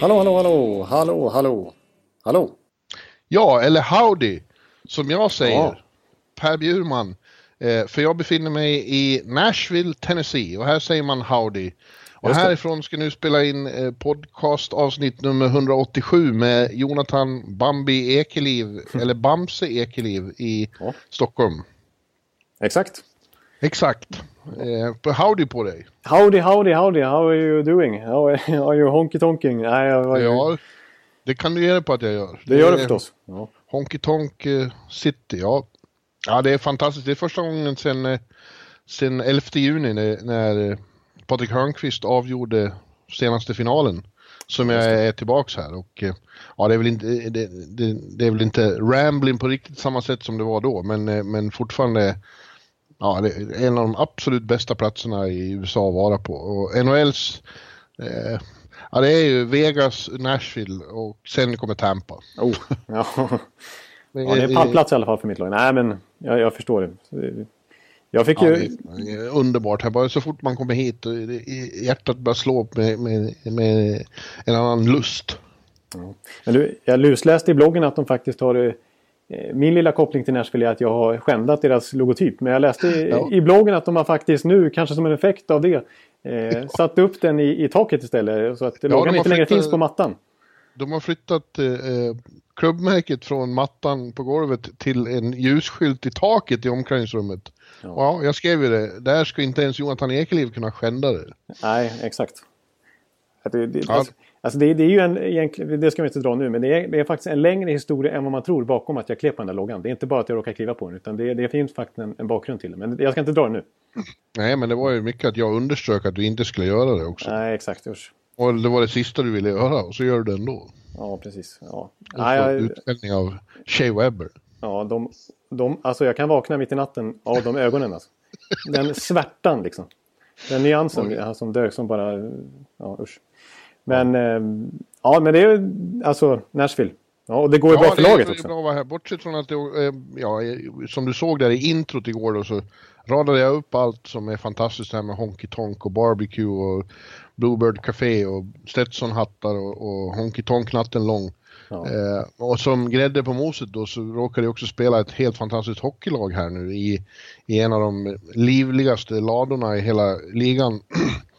Hallå, hallå, hallå, hallå, hallå, hallå. Ja, eller howdy, som jag säger. Ja. Per Bjurman. Eh, för jag befinner mig i Nashville, Tennessee och här säger man howdy. Och Just härifrån ska nu spela in eh, podcast avsnitt nummer 187 med Jonathan Bambi Ekeliv, eller Bamse Ekeliv i Ja. Stockholm. Exakt. Exakt. Eh, howdy på dig. Howdy, howdy, howdy, how are you doing? How are you honky tonking? Nej, jag var ju... Ja, det kan du ge dig på att jag gör. Det gör du är förstås. Ja. Honky Tonk eh, City, ja. Ja, det är fantastiskt. Det är första gången sedan, eh, sedan 11 juni när, när eh, Patrik Hörnqvist avgjorde senaste finalen som jag är tillbaks här. Och, eh, ja, det, är väl inte, det, det, det är väl inte rambling på riktigt samma sätt som det var då, men, eh, men fortfarande ja, det är en av de absolut bästa platserna i USA att vara på. Och NHLs eh, Ja, det är ju Vegas, Nashville och sen kommer Tampa. Oh, ja. ja, det är pallplats i alla fall för mitt lag. Nej, men jag, jag förstår det. Jag fick Ja, ju... är underbart här. Bara så fort man kommer hit och hjärtat börjar slå med, med, med en annan lust. Men du, jag lusläste i bloggen att de faktiskt har... eh, Min lilla koppling till Nashville är att jag har skändat deras logotyp. Men jag läste i, Ja. i bloggen att de har faktiskt nu, kanske som en effekt av det, eh, satt upp den i, i taket istället. Så att de loggan inte längre finns på mattan. De har flyttat eh, eh, klubbmärket från mattan på golvet till en ljusskylt i taket i omklädningsrummet. Ja. jag skrev ju det. Där ska inte ens Jonathan Ekeliv kunna skända det. Nej, exakt. Det, det, Ja. alltså, alltså det, det är ju en, egentligen, det ska vi inte dra nu, men det är, det är faktiskt en längre historia än vad man tror bakom att jag klev på den där loggan. Det är inte bara att jag råkar kliva på den, utan det, det finns faktiskt en, en bakgrund till det. Men jag ska inte dra den nu. Nej, men det var ju mycket att jag underströk att du inte skulle göra det också. Nej, exakt. Usch. Och det var det sista du ville göra och så gör du det ändå. Ja, precis. Ja. Och Nej, jag, Utställning av Shea Webber. ja, de, de, alltså jag kan vakna mitt i natten av de ögonen. Alltså. Den svärtan liksom. Den nyansen Oj. som dök som bara... Ja, usch. Men, ehm, ja, men det är alltså Nashville. Ja, och det går ju bra för det laget det också. bra. Bortsett från att det, eh, ja, som du såg där i introt igår då så radade jag upp allt som är fantastiskt här med Honky Tonk och barbecue och Bluebird Café och Stetson-hattar och, och Honky Tonk natten lång. Ja. Eh, och som grädde på moset då så råkar det också spela ett helt fantastiskt hockeylag här nu i, i en av de livligaste ladorna i hela ligan.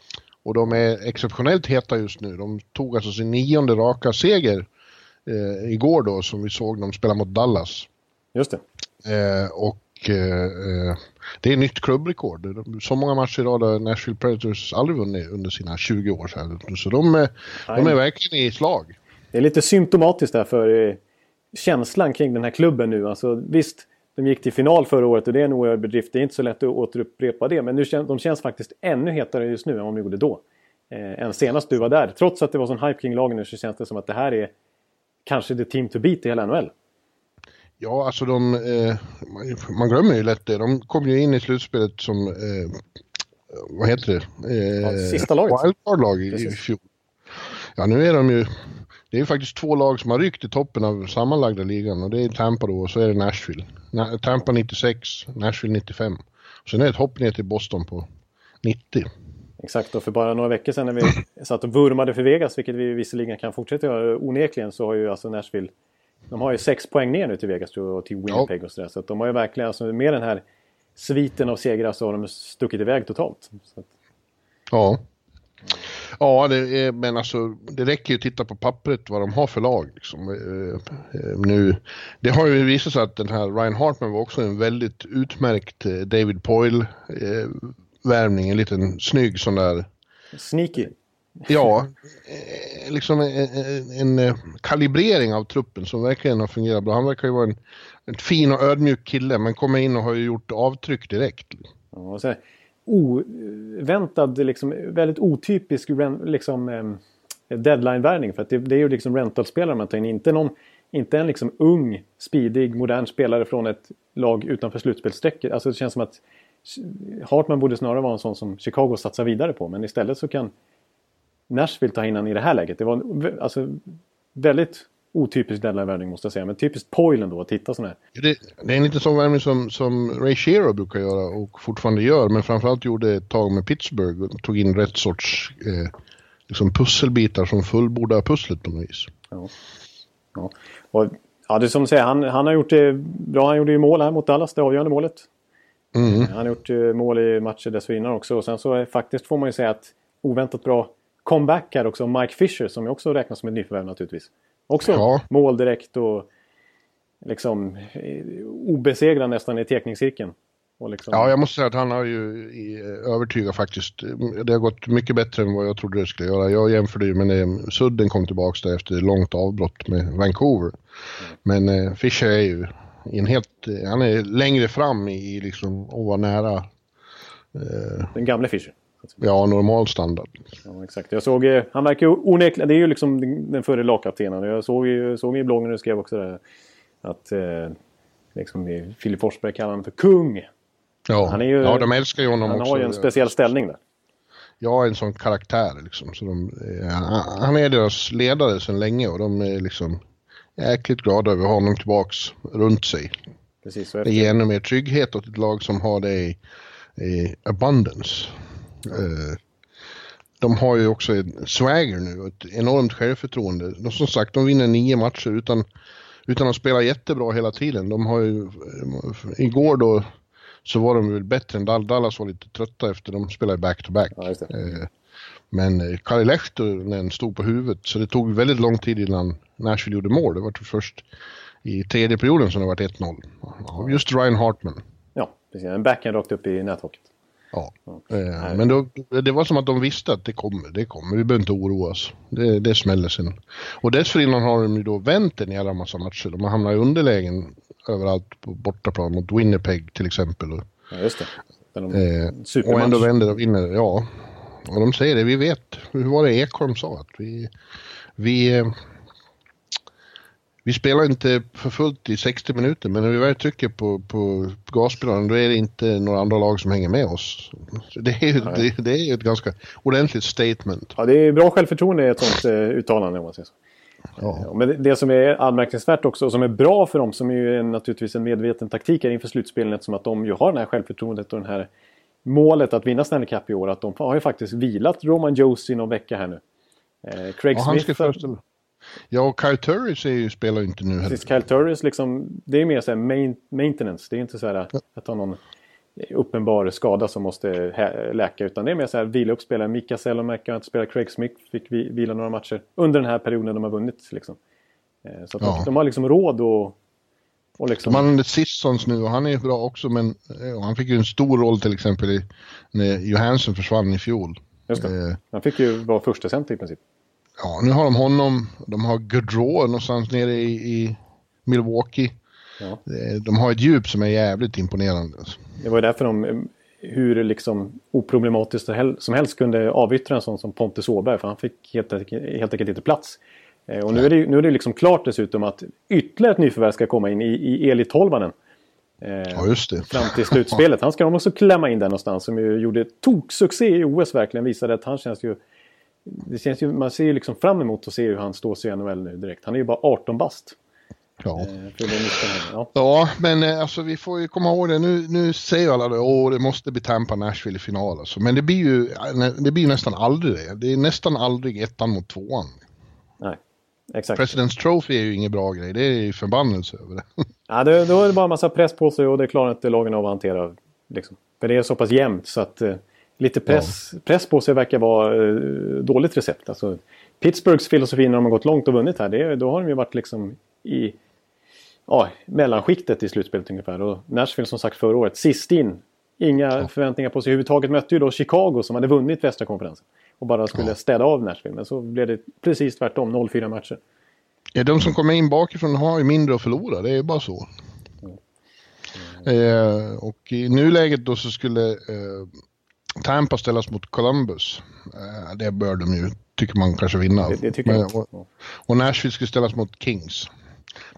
och de är exceptionellt heta just nu. De tog alltså sin nionde raka seger eh, igår då som vi såg dem spela mot Dallas. Just det. Eh, och eh, eh, det är nytt klubbrekord. Så många matcher i rad har Nashville Predators aldrig vunnit under sina 20 år. Så, de, är- de är verkligen i slag. Det är lite symptomatiskt där för eh, känslan kring den här klubben nu. Alltså, visst, de gick till final förra året och det är en oerhörd bedrift. Det är inte så lätt att återupprepa det. Men nu kän, de känns faktiskt ännu hetare just nu än vad de gjorde då. Eh, än senast du var där. Trots att det var sån hype kring lagen nu så känns det som att det här är kanske the team to beat i hela NHL. Ja, alltså de, eh, man- glömmer ju lätt det. De kom ju in i slutspelet som, eh, vad heter det? Eh, Ja, sista laget. Wildcard-lag i, i fjol. Ja, nu är de ju, det är ju faktiskt två lag som har ryckt i toppen av sammanlagda ligan och det är Tampa då och så är det Nashville. Na, Tampa 96, Nashville 95. Sen är det ett hopp ner till Boston på 90. Exakt, och för bara några veckor sedan när vi satt och vurmade för Vegas, vilket vi visserligen kan fortsätta göra onekligen, så har ju alltså Nashville de har ju sex poäng ner nu till Vegas tror jag, och till Winnipeg och sådär. Så att de har ju verkligen, alltså, med den här sviten av segrar så har de stuckit iväg totalt. Att, Ja. Ja, är, men alltså det räcker ju att titta på pappret vad de har för lag. Liksom. Eh, eh, nu, det har ju visat sig att den här Ryan Hartman var också en väldigt utmärkt eh, David Poyle-värvning. en liten snygg sån där, sneaky. ja, liksom en, en, en kalibrering av truppen som verkligen har fungerat bra. Han verkar ju vara en, en fin och ödmjuk kille men kommer in och har ju gjort avtryck direkt. Ja, så, oväntad, liksom, väldigt otypisk liksom, eh, deadline-värvning. För att det, det, är ju liksom rentalspelare man tar in. Inte, någon, inte en liksom ung, speedig, modern spelare från ett lag utanför slutspelsstrecket. Alltså det känns som att Hartman borde snarare vara en sån som Chicago satsar vidare på. Men istället så kan Nashville ta in honom i det här läget. Det var alltså väldigt otypisk deadline-värvning måste jag säga. Men typiskt Poil då att hitta sådana här. Det, det, är en lite sån värvning som, som Ray Shero brukar göra och fortfarande gör. Men framförallt gjorde ett tag med Pittsburgh och tog in rätt sorts eh, liksom pusselbitar som fullbordar pusslet på något vis. Ja. Ja. Och, ja, det är som du säger, han, han har gjort det bra. Han gjorde ju mål här mot Dallas, det avgörande målet. Mm. Han har gjort uh, mål i matcher dessförinnan också. Och sen så är, faktiskt får man ju säga att oväntat bra comeback här också. Mike Fisher som ju också räknas som ett nyförvärv naturligtvis. Också ja. mål direkt och liksom eh, obesegrad nästan i tekningscirkeln. Liksom... Ja, jag måste säga att han har ju övertygat faktiskt. Det har gått mycket bättre än vad jag trodde det skulle göra. Jag jämförde ju med när Sudden kom tillbaka där efter långt avbrott med Vancouver. Mm. Men eh, Fischer är ju en helt, han är längre fram i liksom att vara nära. Eh, Den gamle Fischer? Ja, normal standard. Ja, exakt. Jag såg, eh, han verkar onekligen, det är ju liksom den förre lagkaptenen. Jag såg ju, såg i bloggen du skrev också där, att eh, liksom, Filip Forsberg kallar honom för kung. Ja, han är ju, ja de älskar ju honom han också. Han har ju en speciell ställning där. Ja, en sån karaktär liksom. Så de, eh, han är deras ledare sedan länge och de är liksom jäkligt glada över honom tillbaks runt sig. Precis, det ger ännu mer trygghet åt ett lag som har det i, i abundance. Eh, de har ju också en swagger nu, ett enormt självförtroende. De, som sagt, de vinner nio matcher utan, utan att spela jättebra hela tiden. De har ju, igår då så var de väl bättre än Dallas var lite trötta efter de spelade back-to-back. -back. Ja, eh, men eh, Kari Lehtonen stod på huvudet så det tog väldigt lång tid innan Nashville gjorde mål. Det var först i tredje perioden som det var 1-0. Just Ryan Hartman. Ja, precis. En backhand rakt upp i näthocket. Ja, eh, men då, det var som att de visste att det kommer, det kommer, vi behöver inte oroa oss. Det, det smäller sen. Och dessförinnan har de ju då vänt en jävla massa matcher. De har hamnat i underlägen överallt på bortaplan mot Winnipeg till exempel. Ja, just det. De, eh, och ändå vänder och vinner, ja. Och de säger det, vi vet. Hur var det Ekholm sa? Att vi, vi, eh, vi spelar inte för fullt i 60 minuter, men när vi väl trycker på, på gaspedalen då är det inte några andra lag som hänger med oss. Det är ju det, det, är ett ganska ordentligt statement. Ja, det är bra självförtroende i ett sånt uh, uttalande om man säger så. Ja. Men det som är anmärkningsvärt också, och som är bra för dem, som är ju naturligtvis en medveten taktik här inför slutspelet, som att de ju har det här självförtroendet och det här målet att vinna Stanley Cup i år. Att de har ju faktiskt vilat Roman Josie någon vecka här nu. Eh, Craig ja, Smith... Ja, och Kyle Turris är ju, spelar ju inte nu heller. Precis, Kyle Turris liksom, det är mer så main, maintenance. Det är inte så här ja. att ha någon uppenbar skada som måste läka. Utan det är mer så här vila upp spelare. Mika Selomäki har inte spelat. Craig Smith fick vila några matcher under den här perioden de har vunnit. Liksom. Eh, så ja. de, de, har liksom råd att och liksom... De har Sissons nu och han är bra också men eh, han fick ju en stor roll till exempel när Johansson försvann i fjol. Just det. Eh, han fick ju vara första center i princip. Ja, nu har de honom. De har Gaudreau någonstans nere i, i Milwaukee. Ja. Eh, de har ett djup som är jävligt imponerande. Det var därför de hur liksom oproblematiskt som helst kunde avyttra en sån som Pontus Åberg. För han fick helt, helt enkelt inte plats. Eh, och nu är det, nu är det liksom klart dessutom att ytterligare ett nyförvärv ska komma in i, i Eli Tolvanen. Eh, ja, just det. Fram till slutspelet. Han ska de också klämma in där någonstans. Som ju gjorde toksuccé i OS verkligen. Visade att han känns ju... Det känns ju man ser ju liksom fram emot att se hur han står sig i NHL nu direkt. Han är ju bara 18 bast. Ja. Eh, ja. ja, men eh, alltså vi får ju komma ihåg det. Nu, nu säger alla det, åh det måste bli Tampa Nashville i final. Alltså. Men det blir ju det blir nästan aldrig det. Det är nästan aldrig ettan mot tvåan. Nej. Exakt. President's Trophy är ju ingen bra grej. Det är ju förbannelse över det. Ja, det, då är det bara en massa press på sig och det klarar inte lagen av att hantera. Liksom. För det är så pass jämnt så att eh, lite press, ja. press på sig verkar vara eh, dåligt recept. Alltså, Pittsburghs filosofi när de har gått långt och vunnit här, det, då har de ju varit liksom i ja, mellanskiktet i slutspelet ungefär. Och Nashville som sagt förra året, sist in. Inga ja. förväntningar på sig överhuvudtaget. Mötte ju då Chicago som hade vunnit västra konferensen och bara skulle ja. städa av Nashville. Men så blev det precis tvärtom, 0-4 matcher. Ja, de som kommer in bakifrån har ju mindre att förlora, det är bara så. Mm. Eh, och i nuläget då så skulle eh, Tampa ställas mot Columbus. Eh, det bör de ju, tycker man kanske vinna. Det, det tycker Men, jag. och, och Nashville skulle ställas mot Kings.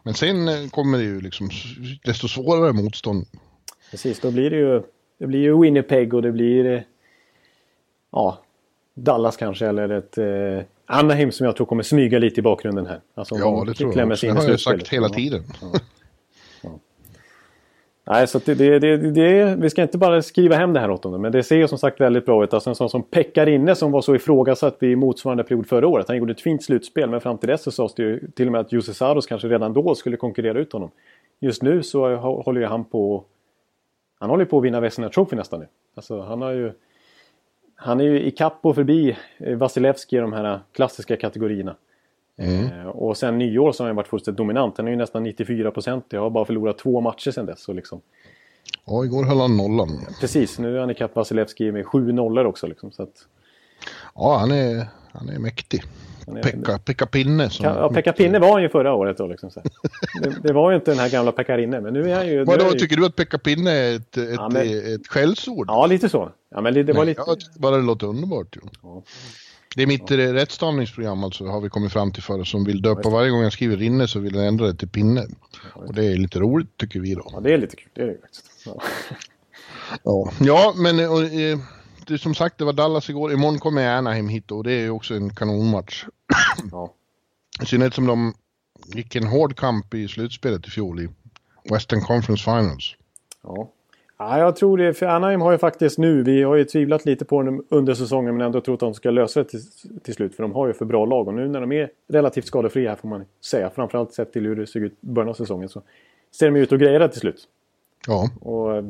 Men sen eh, kommer det ju liksom desto svårare motstånd. Precis, då blir det ju, det blir ju Winnipeg och det blir eh, ja, Dallas kanske eller ett eh, Anaheim som jag tror kommer smyga lite i bakgrunden här. Alltså, Ja, de det tror jag Det har jag sagt hela Ja. tiden. Nej, så det, det, det, det, vi ska inte bara skriva hem det här åt honom. men det ser ju som sagt väldigt bra ut. Alltså en sån som Pekka som var så ifrågasatt vid motsvarande period förra året. Han gjorde ett fint slutspel, men fram till dess så sades det ju till och med att Jussi Saros kanske redan då skulle konkurrera ut honom. Just nu så håller ju han på Han håller ju på att vinna Vezina Trophy nästan nu. Alltså han har ju Han är ju i kapp och förbi eh, Vasilevski i de här klassiska kategorierna. Eh, och sen nyår så har han varit fullständigt dominant. Han är ju nästan 94 procent. Jag har bara förlorat två matcher sen dess. Så liksom. Ja, igår höll han nollan. Precis, nu är han ikapp Vasilevski med sju nollor också. Liksom, så att, Ja, han är, han är mäktig. Pekka, Pekka Pinne. Som, ja, Pekka Pinne var han ju förra året då. Liksom. Det, det var ju inte den här gamla Pekka Rinne, men nu är han ju... Vadå, ju- tycker du att Pekka Pinne är ett, ett, Ja, men- ett skällsord? Ja, lite så. Ja, men det, det var Nej, lite... Jag tycker bara det låter underbart. Ju. Ja. Det är mitt ja. rättstavningsprogram alltså, har vi kommit fram till förr, som vill döpa varje gång jag skriver Rinne så vill jag ändra det till Pinne. Och det är lite roligt tycker vi då. Ja, det är lite kul. Det är det faktiskt. Ja. Ja, ja men och, eh, det, som sagt det var Dallas igår. Imorgon kommer Anaheim hit och det är ju också en kanonmatch. Ja. I synnerhet som de gick en hård kamp i slutspelet i fjol i Western Conference Finals. Ja. Ja, jag tror det. För Anaheim har ju faktiskt nu, vi har ju tvivlat lite på dem under säsongen men ändå trott att de ska lösa det till, till slut. För de har ju för bra lag och nu när de är relativt skadefria här får man säga. Framförallt sett till hur det såg ut i början av säsongen så ser de ut att greja det till slut. Ja, Och, eh,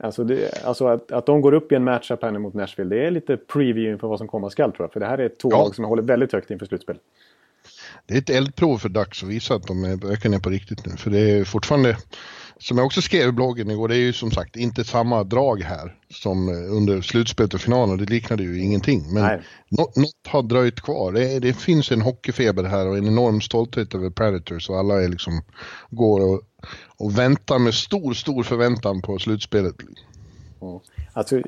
alltså det, alltså att, att de går upp i en matchup här nu mot Nashville, det är lite preview inför vad som komma skall tror jag. För det här är två Ja. lag som håller väldigt högt inför slutspel. det är ett eldprov för Dax att visa att de är, verkligen är på riktigt nu. För det är fortfarande, som jag också skrev i bloggen igår, det är ju som sagt inte samma drag här som eh, under slutspelet och finalen. Det liknade ju ingenting. Men Nej. något, något har dröjt kvar. Det, det finns en hockeyfeber här och en enorm stolthet över Predators och alla är liksom går och, och väntar med stor, stor förväntan på slutspelet. Ja. Alltså, är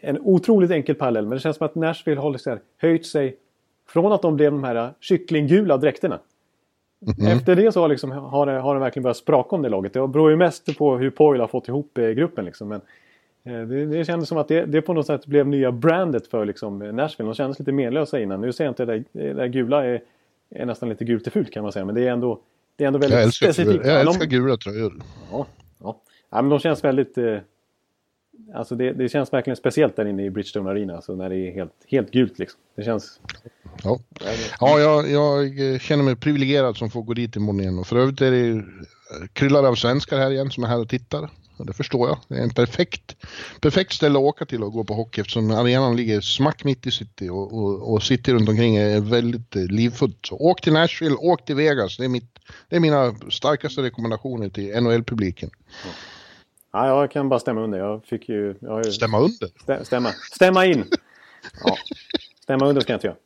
en otroligt enkel parallell, men det känns som att Nashville har här, höjt sig från att de blev de här kycklinggula dräkterna. Efter det så har, liksom, har, det, har det verkligen börjat spraka om det laget. Det beror ju mest på hur Poyle har fått ihop eh, gruppen. Liksom. Men, eh, det, det kändes som att det, det på något sätt blev nya brandet för liksom, Nashville. De kändes lite menlösa innan. Nu ser jag inte det där, det där gula är, är nästan lite gult och fult kan man säga. Men det är ändå, det är ändå väldigt Jag älskar, specifikt. jag Ja, älskar gula tröjor. Ja, ja. ja men de känns väldigt... Alltså det, det känns verkligen speciellt där inne i Bridgestone Arena. Alltså när det är helt, helt gult liksom. Det känns... Ja, ja jag, jag känner mig privilegierad som får gå dit imorgon igen. Och för övrigt är det eh, kryllar av svenskar här igen som är här och tittar. Och det förstår jag. Det är en perfekt, perfekt ställe att åka till och gå på hockey eftersom arenan ligger smack mitt i city och, och, och city runt omkring är väldigt eh, livfullt. Så åk till Nashville, åk till Vegas. Det är, mitt, det är mina starkaste rekommendationer till NHL-publiken. Ja, jag kan bara stämma under. Jag fick ju... Jag ju Stämma under? stä, stämma. Stämma in! Ja. Stämma under ska jag inte göra.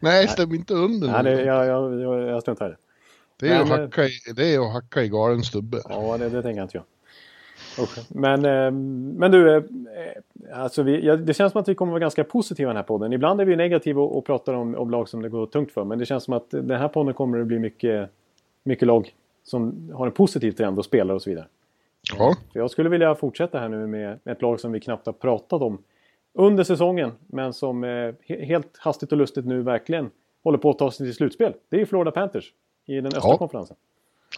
Nej, stäm inte under. Nej, det, jag, jag, jag, jag struntar i det. det, är att men, hacka i, det är att hacka i galen stubbe. Ja, det, det tänker jag inte göra. Men, eh, men du, eh, alltså vi, ja, det känns som att vi kommer vara ganska positiva i den här podden. Ibland är vi negativa och, och pratar om, om lag som det går tungt för. Men det känns som att den här podden kommer det bli mycket, mycket lag som har en positiv trend och spelar och så vidare. Ja, För jag skulle vilja fortsätta här nu med ett lag som vi knappt har pratat om under säsongen. Men som eh, he- helt hastigt och lustigt nu verkligen håller på att ta sig till slutspel. Det är Florida Panthers i den östra Ja. konferensen.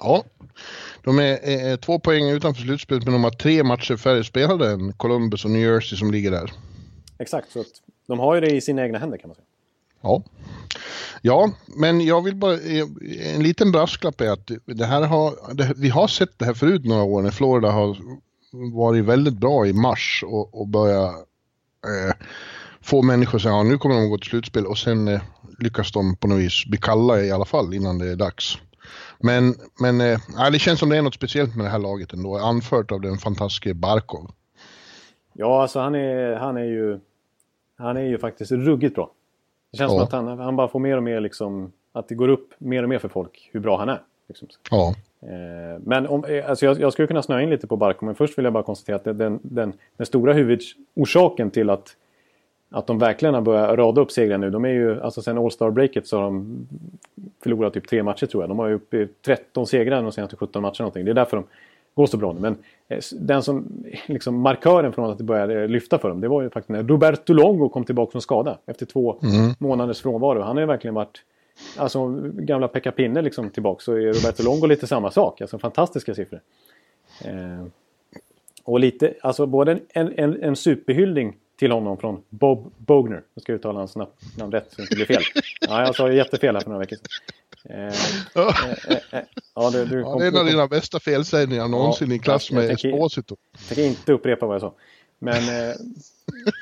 Ja, de är, är två poäng utanför slutspelet men de har tre matcher färre spelade än Columbus och New Jersey som ligger där. Exakt, så att de har ju det i sina egna händer kan man säga. Ja. Ja, men jag vill bara, eh, en liten brasklapp är att det här har, det, vi har sett det här förut några år när Florida har varit väldigt bra i mars och, och börja eh, få människor att säga ja, nu kommer de att gå till slutspel och sen eh, lyckas de på något vis bli kalla i alla fall innan det är dags. Men, men eh, det känns som det är något speciellt med det här laget ändå, anfört av den fantastiska Barkov. Ja, alltså han är, han är ju... Han är ju faktiskt ruggigt bra. Det känns Ja. som att han, han bara får mer och mer liksom... Att det går upp mer och mer för folk hur bra han är. Liksom. Ja, Eh, men om, eh, alltså jag, jag, skulle kunna snöa in lite på Barco, men först vill jag bara konstatera att den, den, den stora huvudorsaken till att, att de verkligen har börjat rada upp segrar nu. De är ju, alltså sen All-Star-breaket så har de förlorat typ tre matcher tror jag. De har ju uppe i 13 segrar de senaste 17 matcherna. Någonting. Det är därför de går så bra nu. Men eh, den som, liksom markören från att det började lyfta för dem, det var ju faktiskt när Roberto Longo kom tillbaka från skada efter två mm. månaders frånvaro. Han har ju verkligen varit Alltså gamla Pekka Pinne liksom tillbaka så är Roberto Longo lite samma sak. Alltså fantastiska siffror. Eh, och lite, alltså både en, en, en superhyllning till honom från Bob Bogner. Nu ska jag uttala hans namn rätt så det inte blir fel. Ja, jag sa jättefel här för några veckor sedan. Eh, eh, eh, eh ja, det, du, ja, det är en av dina bästa felsägningar någonsin ja, i klass med Esposito. Jag tänker inte upprepa vad jag sa. Men eh,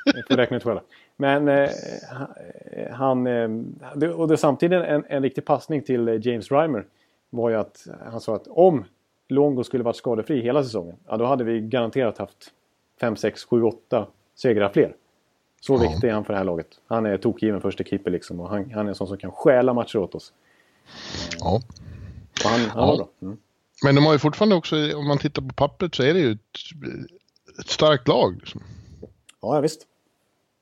jag får räkna ut själva. Men eh, han... Eh, och det samtidigt en, en riktig passning till eh, James Reimer var ju att han sa att om Longo skulle varit skadefri hela säsongen, ja då hade vi garanterat haft 5, 6, 7, 8 segrar fler. Så ja. viktig är han för det här laget. Han är tokgiven första keeper liksom och han, han är en sån som kan stjäla matcher åt oss. Ja. Och han, han ja. bra. Mm. Men de har ju fortfarande också, om man tittar på pappret så är det ju ett, ett starkt lag. Liksom. Ja, visst.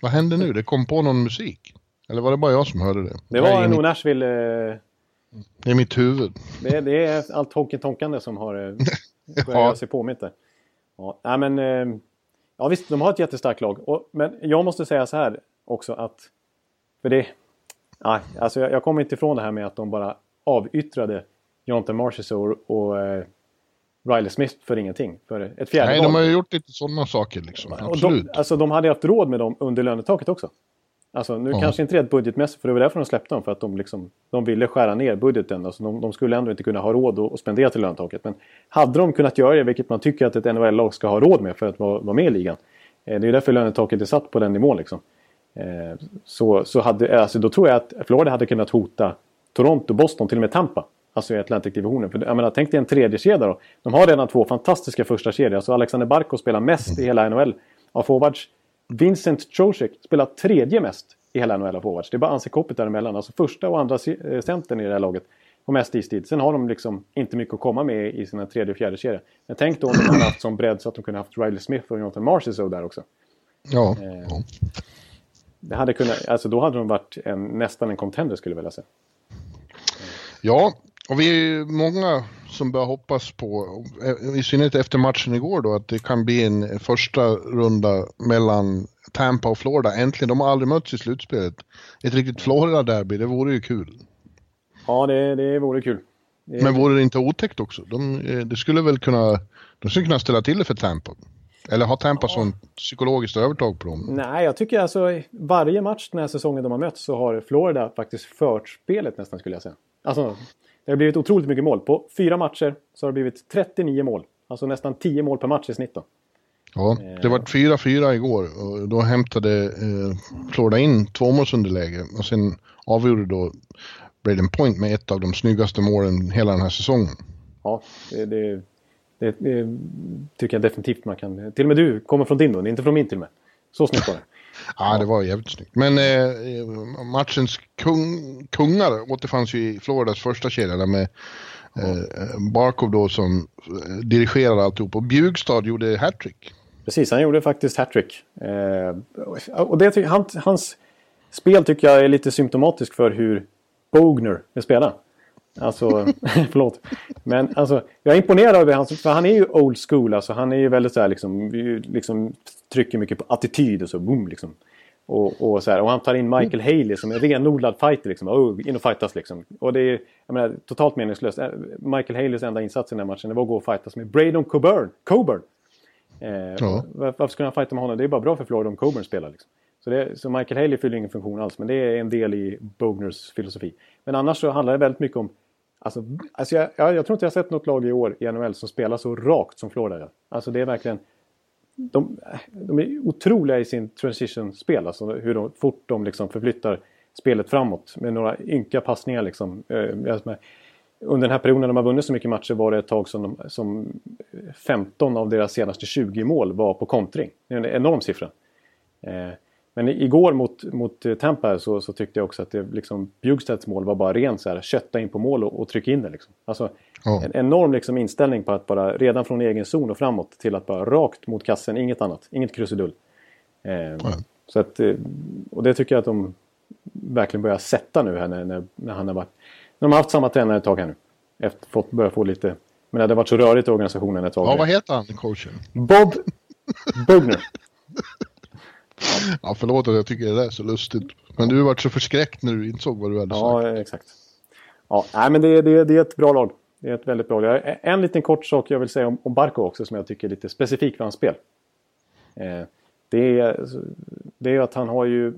Vad hände nu? Det kom på någon musik? Eller var det bara jag som hörde det? Det var nog Nashville... Eh... I mitt huvud. Det, det är allt Honken Tonkande som har eh, börjat ja. sig påmint där. Ja, nej, men... Eh... Ja visst, de har ett jättestarkt lag. Och, men jag måste säga så här också att... För det... Nej, alltså jag, jag kommer inte ifrån det här med att de bara avyttrade Jonathan Marchessault och, och eh, Riley Smith för ingenting. För ett fjärde Nej, de har ju gjort lite sådana saker liksom. Absolut. De, alltså de hade haft råd med dem under lönetaket också. Alltså nu ja. kanske inte det budgetmässigt, för det var därför de släppte dem. För att de, liksom, de ville skära ner budgeten. Alltså de, de skulle ändå inte kunna ha råd att, spendera till lönetaket. Men hade de kunnat göra det, vilket man tycker att ett NHL-lag ska ha råd med för att vara, vara med i ligan. Eh, det är därför lönetaket är satt på den nivån. Liksom. Eh, så, så hade, alltså, då tror jag att Florida hade kunnat hota Toronto, Boston, till och med Tampa. Alltså i Atlantic-divisionen. För jag menar, tänk dig en tredje kedja då. De har redan två fantastiska första kedjor. Alltså Alexander Barko spelar mest i hela NHL av forwards. Vincent Trocek spelar tredje mest i hela NHL av forwards. Det är bara Anse Koppit däremellan. Alltså första och andra eh, centern i det här laget har mest istid. Sen har de liksom inte mycket att komma med i sina tredje och fjärde kedja. Men tänk då om de hade haft som bredd så att de kunde haft Riley Smith och Jonathan Marchessault där också. Ja. Eh, det hade kunnat, alltså då hade de varit en, nästan en contender skulle jag vilja säga. Ja, och vi är många som börjar hoppas på, i synnerhet efter matchen igår då, att det kan bli en första runda mellan Tampa och Florida. Äntligen, de har aldrig mötts i slutspelet. Ett riktigt Florida-derby, det vore ju kul. Ja, det, det vore kul. Det... Men vore det inte otäckt också? De, eh, det skulle väl kunna, de skulle kunna ställa till det för Tampa. Eller har Tampa ja. sånt psykologiskt övertag på dem? Nej, jag tycker alltså varje match den här säsongen de har mött så har Florida faktiskt fört spelet nästan skulle jag säga. Alltså, det har blivit otroligt mycket mål. På fyra matcher så har det blivit 39 mål. Alltså nästan 10 mål per match i snitt då. Ja, det var 4-4 igår och då hämtade eh, Florida in tvåmålsunderläge och sen avgjorde då Braden Point med ett av de snyggaste målen hela den här säsongen. Ja, det, det, det, det tycker jag definitivt man kan... Till och med du kommer från din då, inte från min till och med. Så snyggt var det. Ja, det var jävligt snyggt. Men eh, matchens kung, kungar återfanns ju i Floridas första kedja där med eh, Barkov då som eh, dirigerade alltihop. Och Bjugstad gjorde hattrick. Precis, han gjorde faktiskt hattrick. Eh, och det, han, hans spel tycker jag är lite symptomatiskt för hur Bogner vill spela. Alltså, förlåt. Men alltså, jag är imponerad över hans, för han är ju old school. Alltså, han är ju väldigt så här liksom, liksom trycker mycket på attityd och så, boom liksom. Och, och, så här, och han tar in Michael Haley som en renodlad fighter liksom. Oh, in och fightas liksom. Och det är jag menar, totalt meningslöst. Michael Haleys enda insats i den här matchen det var att gå och fightas med Braden Coburn. Coburn. Eh, ja. Varför skulle han fighta med honom? Det är bara bra för Florida om Coburn spelar. Liksom. Så, det, så Michael Haley fyller ingen funktion alls. Men det är en del i Bogners filosofi. Men annars så handlar det väldigt mycket om Alltså, alltså jag, jag, jag, tror inte jag sett något lag i år i NHL som spelar så rakt som Florida gör. Alltså det är verkligen... De, de är otroliga i sin transition-spel. Alltså hur de, fort de liksom förflyttar spelet framåt med några ynka passningar. Liksom. Eh, under den här perioden när de har vunnit så mycket matcher var det ett tag som, de, som 15 av deras senaste 20 mål var på kontring. Det är en enorm siffra. Eh, Eh, Men igår mot, mot Tampa så, så tyckte jag också att det, liksom, Bjugstedts mål var bara rent så här, kötta in på mål och, och trycka in det. Liksom. Alltså, oh. En enorm liksom, inställning på att bara redan från egen zon och framåt till att bara rakt mot kassen, inget annat. Inget krusidull. Eh, så att, eh, och det tycker jag att de verkligen börjar sätta nu här när, när, när han har varit... När de har haft samma tränare ett tag här nu. Efter, fått, börjar få lite... Men det har varit så rörigt i organisationen ett tag. Ja, vad heter han, coachen? Bob Bugner. Ja, förlåt att jag tycker det är så lustigt. Men du varit så förskräckt när du insåg vad du hade sagt. Ja, exakt. Ja, nej, men det, det, det är ett bra lag. Det är ett väldigt bra lag. En liten kort sak jag vill säga om, om Barco också som jag tycker är lite specifik för hans spel. Eh, det, är, det är att han har ju...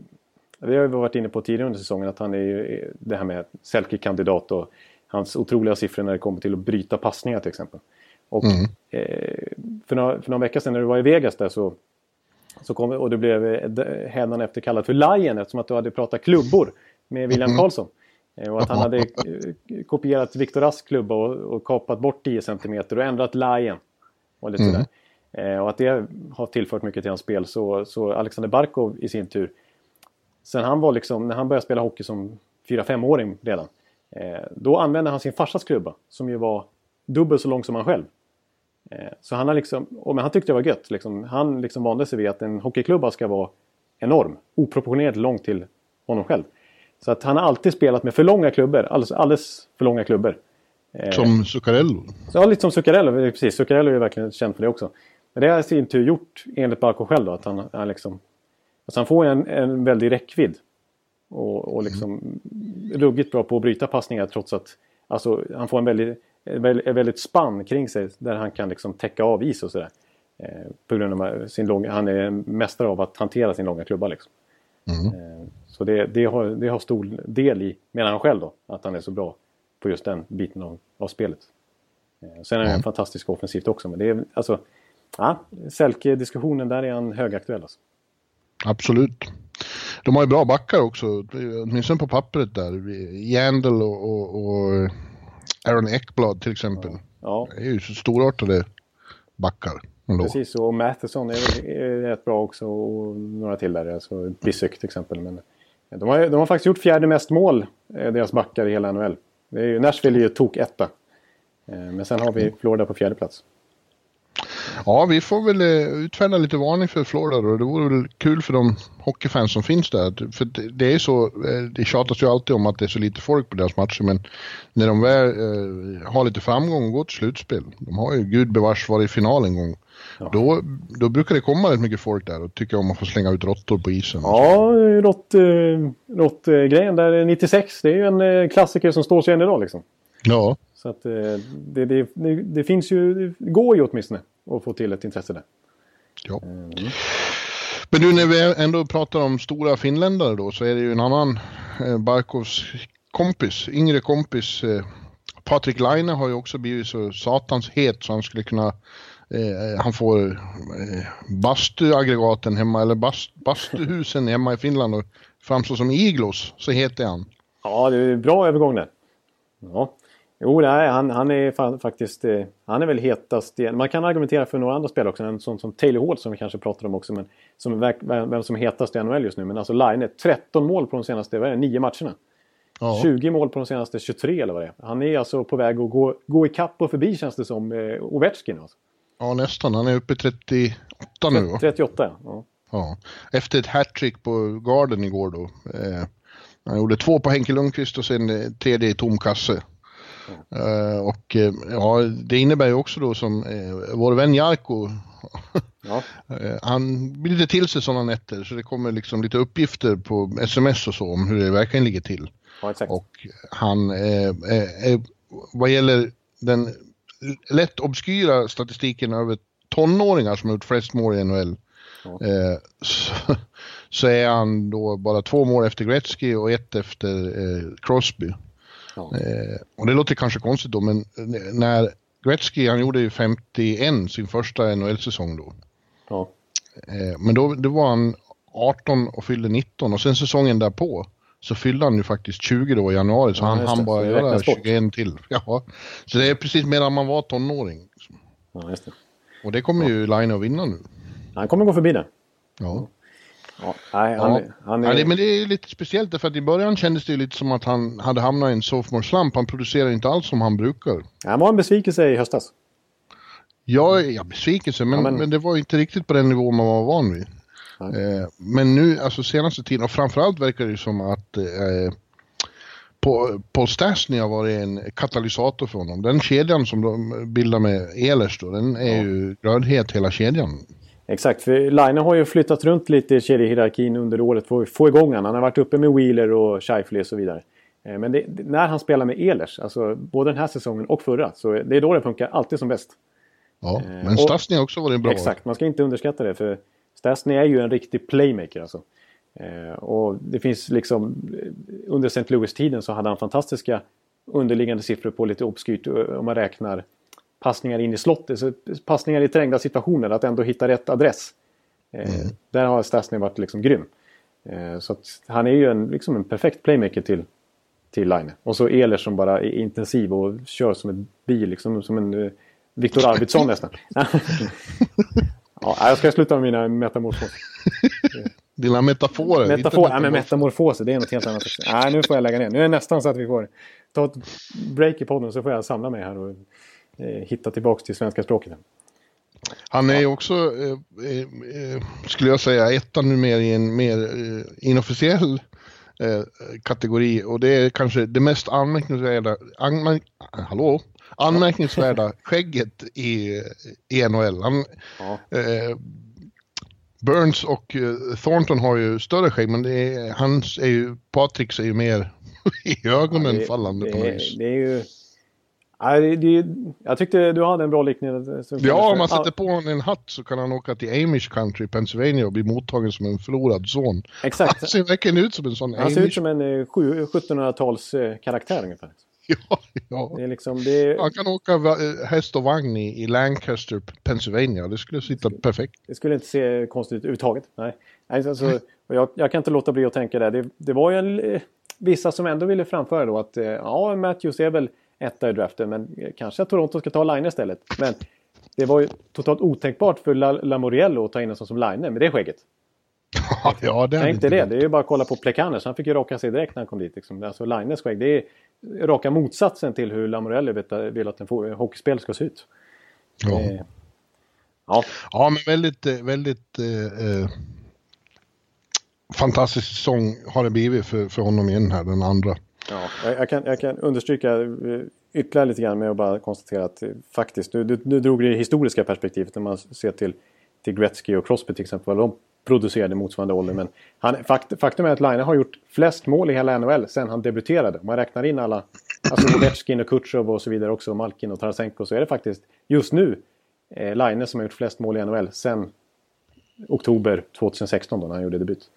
Det har vi varit inne på tidigare under säsongen att han är ju det här med Selke-kandidat och hans otroliga siffror när det kommer till att bryta passningar till exempel. Och mm. eh, för, några, för några veckor sedan när du var i Vegas där så så kom, och du blev eh, efter kallad för Lion eftersom att du hade pratat klubbor med William mm. Karlsson. Eh, och att han hade eh, kopierat Viktor Rasks klubba och, och, kapat bort 10 cm och ändrat Lion. Och, lite mm. sådär. och att det har tillfört mycket till hans spel. Så, så Alexander Barkov i sin tur. Sen han var liksom, när han började spela hockey som 4-5-åring redan. då använde han sin farsas klubba som ju var dubbelt så lång som han själv. Eh, så han har liksom, och men han tyckte det var gött. Liksom. Han liksom vande sig vid att en hockeyklubba ska vara enorm. Oproportionerligt lång till honom själv. Så att han har alltid spelat med för långa klubbor. Alldeles, alldeles för långa klubbor. Eh, som Zuccarello? Ja, lite som Zuccarello. Precis, Zuccarello är verkligen känd för det också. Men det har i sin tur gjort, enligt Barco själv, då, att han, han, liksom, alltså han får en, en väldig räckvidd. Och, och liksom mm. ruggigt bra på att bryta passningar trots att alltså, han får en väldigt är väldigt spann kring sig där han kan liksom täcka av is och sådär. Eh, på grund av sin långa, han är mästare av att hantera sin långa klubba. Liksom. Mm. Eh, så det, det, har, det har stor del i, menar han själv då, att han är så bra på just den biten av, av spelet. Eh, sen är han mm. fantastisk offensivt också, men det är alltså... Ja, Selke-diskussionen där är han högaktuell alltså. Absolut. De har ju bra backar också, åtminstone på pappret där. Jandel och, och, och Aaron Ekblad till exempel. Ja. Det är ju så storartade backar. Ändå. Precis, och Matheson är, är rätt bra också och några till där. Alltså Bissek till exempel. Men de, har, de har faktiskt gjort fjärde mest mål, eh, deras backar i hela NHL. Det är ju, Nashville är ju tok etta. Eh, men sen har vi Florida på fjärde plats. Ja, vi får väl eh, utfärda lite varning för Florida då. Det vore väl kul för de hockeyfans som finns där. För det är så, eh, det tjatas ju alltid om att det är så lite folk på deras matcher, men när de väl eh, har lite framgång och går till slutspel, de har ju gudbevars varit i final en gång, ja. då, då brukar det komma rätt mycket folk där och tycker om att få slänga ut råttor på isen. Ja, råttgrejen eh, där 96, det är ju en klassiker som står sig än idag liksom. Ja. Så att det, det, det, det finns ju, det går ju åtminstone att få till ett intresse där. Ja. Mm. Men du, när vi ändå pratar om stora finländare då så är det ju en annan eh, Barkovs kompis, yngre kompis. Eh, Patrik Laine har ju också blivit så satans het så han skulle kunna eh, han får eh, bastuaggregaten hemma, eller bast, bastuhusen hemma i Finland och framstår som iglos, så heter han. Ja, det är bra övergång där. Ja. Jo, nej, han, han är faktiskt... Eh, han är väl hetast. Man kan argumentera för några andra spelare också. En sån som Taylor Hall som vi kanske pratar om också. Men som vem som är hetast i NHL just nu. Men alltså Line 13 mål på de senaste vad är det, 9 matcherna. Ja. 20 mål på de senaste 23 eller vad det är. Han är alltså på väg att gå, gå ikapp och förbi känns det som eh, Ovechkin. Alltså. Ja, nästan. Han är uppe i 38 nu. Va? 38, ja. ja. Efter ett hattrick på Garden igår då. Eh, han gjorde två på Henke Lundqvist och sen eh, tredje i tom kasse. Uh, och uh, ja, det innebär ju också då som uh, vår vän Jarko, ja. han blir lite till sig sådana nätter så det kommer liksom lite uppgifter på sms och så om hur det verkligen ligger till. Ja, och han, vad gäller den lätt obskyra statistiken över tonåringar som har gjort flest mål i NHL, ja. så, så, är han då bara två mål efter Gretzky och ett efter Crosby. Ja. Eh, och det låter kanske konstigt då, men när Gretzky, han gjorde ju 51 sin första NHL-säsong då. Ja. Eh, men då, då var han 18 och fyllde 19 och sen säsongen därpå så fyllde han ju faktiskt 20 då i januari så ja, han hann bara göra 21 till. Ja. Så det är precis medan man var tonåring. Ja, just det. Och det kommer ju Line att vinna nu. Han kommer gå förbi det. Ja. Ja, nej, han, ja. han är... Ja, men det är lite speciellt för att i början kändes det lite som att han hade hamnat i en sophomore slump. Han producerar inte alls som han brukar. Han var en besvikelse i höstas. Ja, ja besvikelse, men, ja, men... men det var inte riktigt på den nivå man var van vid. Eh, men nu, alltså senaste tiden, och framförallt verkar det som att eh, Paul Stastny har varit en katalysator för honom. Den kedjan som de bildar med Ehlers då, den är ja. ju glödhet hela kedjan. Exakt, för Line har ju flyttat runt lite i kedjehierarkin under året för att få igång honom. Han har varit uppe med Wheeler och Scheifele och så vidare. Eh, men det, när han spelar med Ehlers, alltså både den här säsongen och förra, så det är då det funkar alltid som bäst. Ja, eh, men Stastny har också varit bra. Exakt, man ska inte underskatta det för Stastny är ju en riktig playmaker alltså. Eh, och det finns liksom, under St. Louis-tiden så hade han fantastiska underliggande siffror på lite obskyrt om man räknar passningar in i slottet, så passningar i trängda situationer, att ändå hitta rätt adress. Eh, mm. Där har Stasny varit liksom grym. Eh, så han är ju en, liksom en perfekt playmaker till, till Line. Och så Eler som bara är intensiv och kör som en bil, liksom som en uh, Viktor Arvidsson nästan. ja, jag ska sluta med mina metamorfoser. Dina metaforer? Metafor, nej, men metamorfoser, det är något helt annat. Nej, nu får jag lägga ner. Nu är det nästan så att vi får ta ett break i podden så får jag samla mig här och eh, hitta tillbaka till svenska språket. Han är ju också, eh, eh, skulle jag säga, ettan numera i en mer eh, inofficiell eh, kategori och det är kanske det mest anmärkningsvärda, anmärk, hallå, anmärkningsvärda skägget i, i NHL. Han, ja. Eh, Burns och Thornton har ju större skägg men det är, hans är ju, Patricks är ju mer i ögonen ja, det, fallande det, på något vis. Det är ju Nej, det, jag tyckte du hade en bra liknelse. Ja, om man sätter på honom en hatt så kan han åka till Amish country, Pennsylvania och bli mottagen som en förlorad son. Exakt. Han ser verkligen ut som en sån Han Amish. ser ut som en 1700-tals eh, karaktär ungefär. Ja, ja. Det är liksom, det... Han kan åka eh, häst och vagn i, i Lancaster, Pennsylvania. Det skulle sitta det perfekt. Det skulle inte se konstigt ut överhuvudtaget. Nej. Alltså, jag, jag, kan inte låta bli att tänka det. Det, det var ju en, eh, vissa som ändå ville framföra då att ja, Matthews är väl etta i draften. Men kanske att Toronto ska ta Line istället. Men det var ju totalt otänkbart för Lamoriello att ta in en sån som Line med det skägget. ja, det Tänk dig det. Det är ju bara att kolla på Plekaners. Han fick ju raka sig direkt när han kom dit. Liksom. Alltså Lines skägg. Det är raka motsatsen till hur Lamorelli vill att en hockeyspel ska se ut. Ja. Eh, ja. ja, men väldigt, eh, väldigt eh, eh, fantastisk säsong har det blivit för, för honom igen här, den andra. Ja, jag, kan, jag kan understryka eh, ytterligare lite grann med att bara konstatera att eh, faktiskt, du, du drog det historiska perspektivet när man ser till, till Gretzky och Crosby till exempel, vad de producerade motsvarande ålder. Men han, fakt, faktum är att Line har gjort flest mål i hela NHL sen han debuterade. Om man räknar in alla, alltså Ovechkin och Kutjov och så vidare också, Malkin och Tarasenko, så är det faktiskt just nu eh, Line som har gjort flest mål i NHL sen oktober 2016 då när han gjorde debut.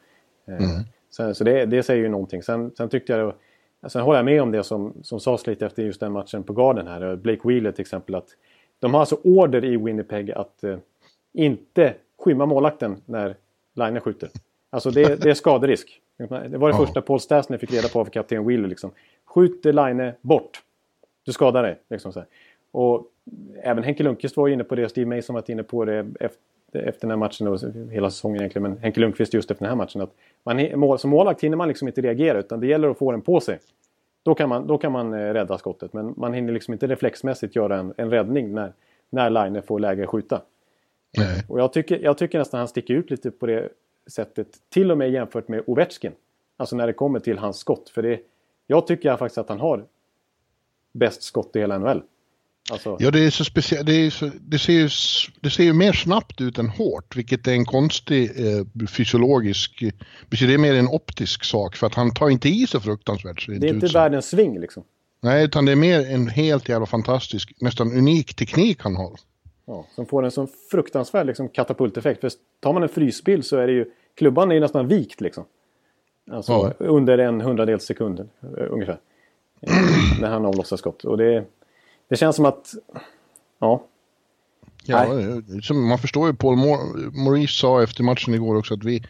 Eh, mm. Sen, så det, det säger ju någonting. Sen, sen tyckte jag det var, Sen håller jag med om det som, som sades lite efter just den matchen på Garden här. Blake Wheeler till exempel. att De har alltså order i Winnipeg att eh, inte skymma målakten när Line skjuter. Alltså det, det är skaderisk. Det var det första Paul Stastny fick reda på av kapten Wheeler. Liksom. Skjut Line bort. Du skadar dig. Liksom så här. Och även Henke Lundqvist var inne på det. Steve Mason var inne på det efter, den här matchen. Och hela säsongen egentligen. Men Henke Lundqvist just efter den här matchen. Att man, som målvakt hinner man liksom inte reagera. Utan det gäller att få den på sig. Då kan man, då kan man eh, rädda skottet. Men man hinner liksom inte reflexmässigt göra en, en räddning när, när Line får läge att skjuta. Nej. Och jag tycker, jag tycker nästan han sticker ut lite på det sättet. Till och med jämfört med Ovechkin. Alltså när det kommer till hans skott. För det, jag tycker faktiskt att han har bäst skott i hela NHL. Alltså... Ja, det är så speciellt. Det, det, ser ju, det ser ju mer snabbt ut än hårt, vilket är en konstig eh, fysiologisk... Det är mer en optisk sak, för att han tar inte i så fruktansvärt. Så det, det är inte världens sving liksom. Nej, utan det är mer en helt jävla fantastisk, nästan unik teknik han har. Ja, som får en sån fruktansvärd liksom, katapulteffekt. För tar man en frysbild så är det ju... Klubban är ju nästan vikt liksom. Alltså ja. under en hundradels sekund eh, ungefär. när han avlossar skott. Och det, det känns som att... Ja. Ja, man förstår ju Paul Maurice sa efter matchen igår också att vi...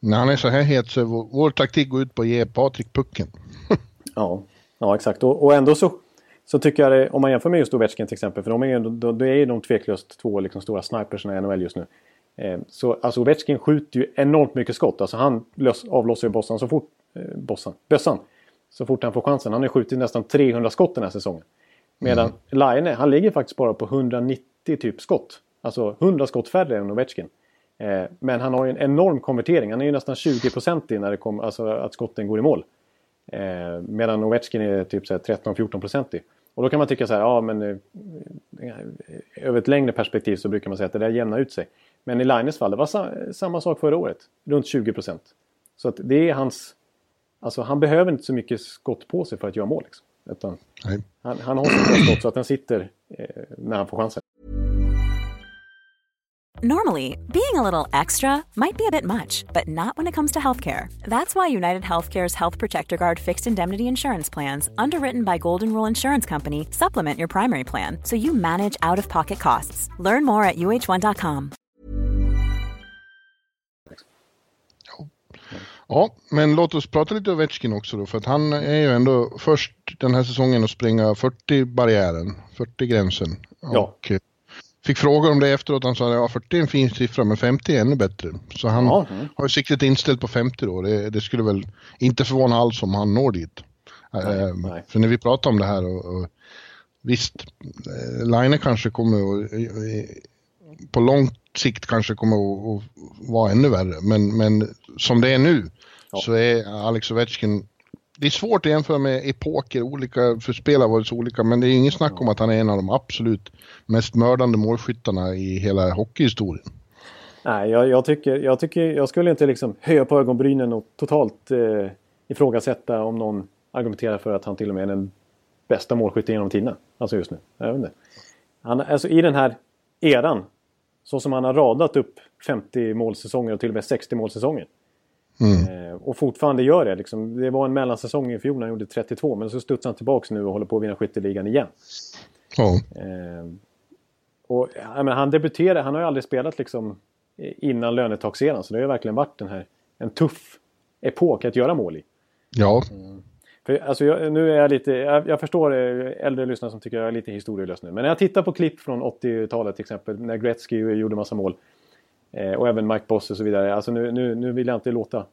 När han är så här het så vår, vår taktik går ut på att ge Patrik pucken. ja, ja, exakt. Och, och ändå så, så tycker jag det, om man jämför med just Ovechkin till exempel, för de är ju, då, då är ju de tveklöst två liksom stora snipers i NHL just nu. Eh, så alltså Ovechkin skjuter ju enormt mycket skott. Alltså han lös, avlossar ju bossan så fort... Eh, bossan, bössan. Så fort han får chansen. Han har skjutit nästan 300 skott den här säsongen. Medan mm. Line, han ligger faktiskt bara på 190 typ skott. Alltså 100 skott färre än Ovechkin. Eh, men han har ju en enorm konvertering. Han är ju nästan 20% när det kommer, alltså att skotten går i mål. Eh, medan Ovechkin är typ 13-14% Och då kan man tycka så här, ja men eh, över ett längre perspektiv så brukar man säga att det där jämnar ut sig. Men i Lines fall, det var sa samma sak förra året. Runt 20%. Så att det är hans... Alltså han behöver inte så mycket skott på sig för att göra mål. Liksom. Utan han, han har bra skott så att den sitter eh, när han får chansen. Normally, being a little extra might be a bit much, but not when it comes to healthcare. That's why United Healthcare's Health Protector Guard fixed indemnity insurance plans, underwritten by Golden Rule Insurance Company, supplement your primary plan so you manage out of pocket costs. Learn more at uh1.com. Ja, men låt oss prata lite Ovechkin också då, för att han är ju ändå först den här säsongen att springa 40 barriären, 40 gränsen. Ja. Och eh, fick frågor om det efteråt. Han sa att ja, 40 är en fin siffra, men 50 är ännu bättre. Så han ja. har ju siktet inställt på 50 då. Det, det, skulle väl inte förvåna alls om han når dit. Nej, äh, nej. För när vi pratar om det här och, och visst, eh, Line kanske kommer att på lång sikt kanske kommer att, att vara ännu värre. Men, men som det är nu ja. så är Alex Ovechkin det är svårt att jämföra med epoker, olika, för spel har varit så olika, men det är ingen snack om att han är en av de absolut mest mördande målskyttarna i hela hockeyhistorien. Nej, jag, jag, tycker, jag, tycker, jag skulle inte liksom höja på ögonbrynen och totalt eh, ifrågasätta om någon argumenterar för att han till och med är den bästa målskytten genom tiderna. Alltså just nu. Jag vet inte. Han, alltså i den här eran, så som han har radat upp 50 målsäsonger och till och med 60 målsäsonger. Mm. Eh, och fortfarande gör det. Liksom. Det var en mellansäsong i fjol när han gjorde 32 men så studsar han tillbaka nu och håller på att vinna skytteligan igen. Ja. Eh, och, men han debuterade, han har ju aldrig spelat liksom innan lönetakseran så det har ju verkligen varit den här, en tuff epok att göra mål i. Ja. Mm. För, alltså, jag, nu är jag lite, jag, jag, förstår äldre lyssnare som tycker jag är lite historielös nu. Men när jag tittar på klipp från 80-talet till exempel när Gretzky gjorde massa mål. Eh, och även Mike Boss och så vidare. Alltså nu, nu, nu vill jag inte låta,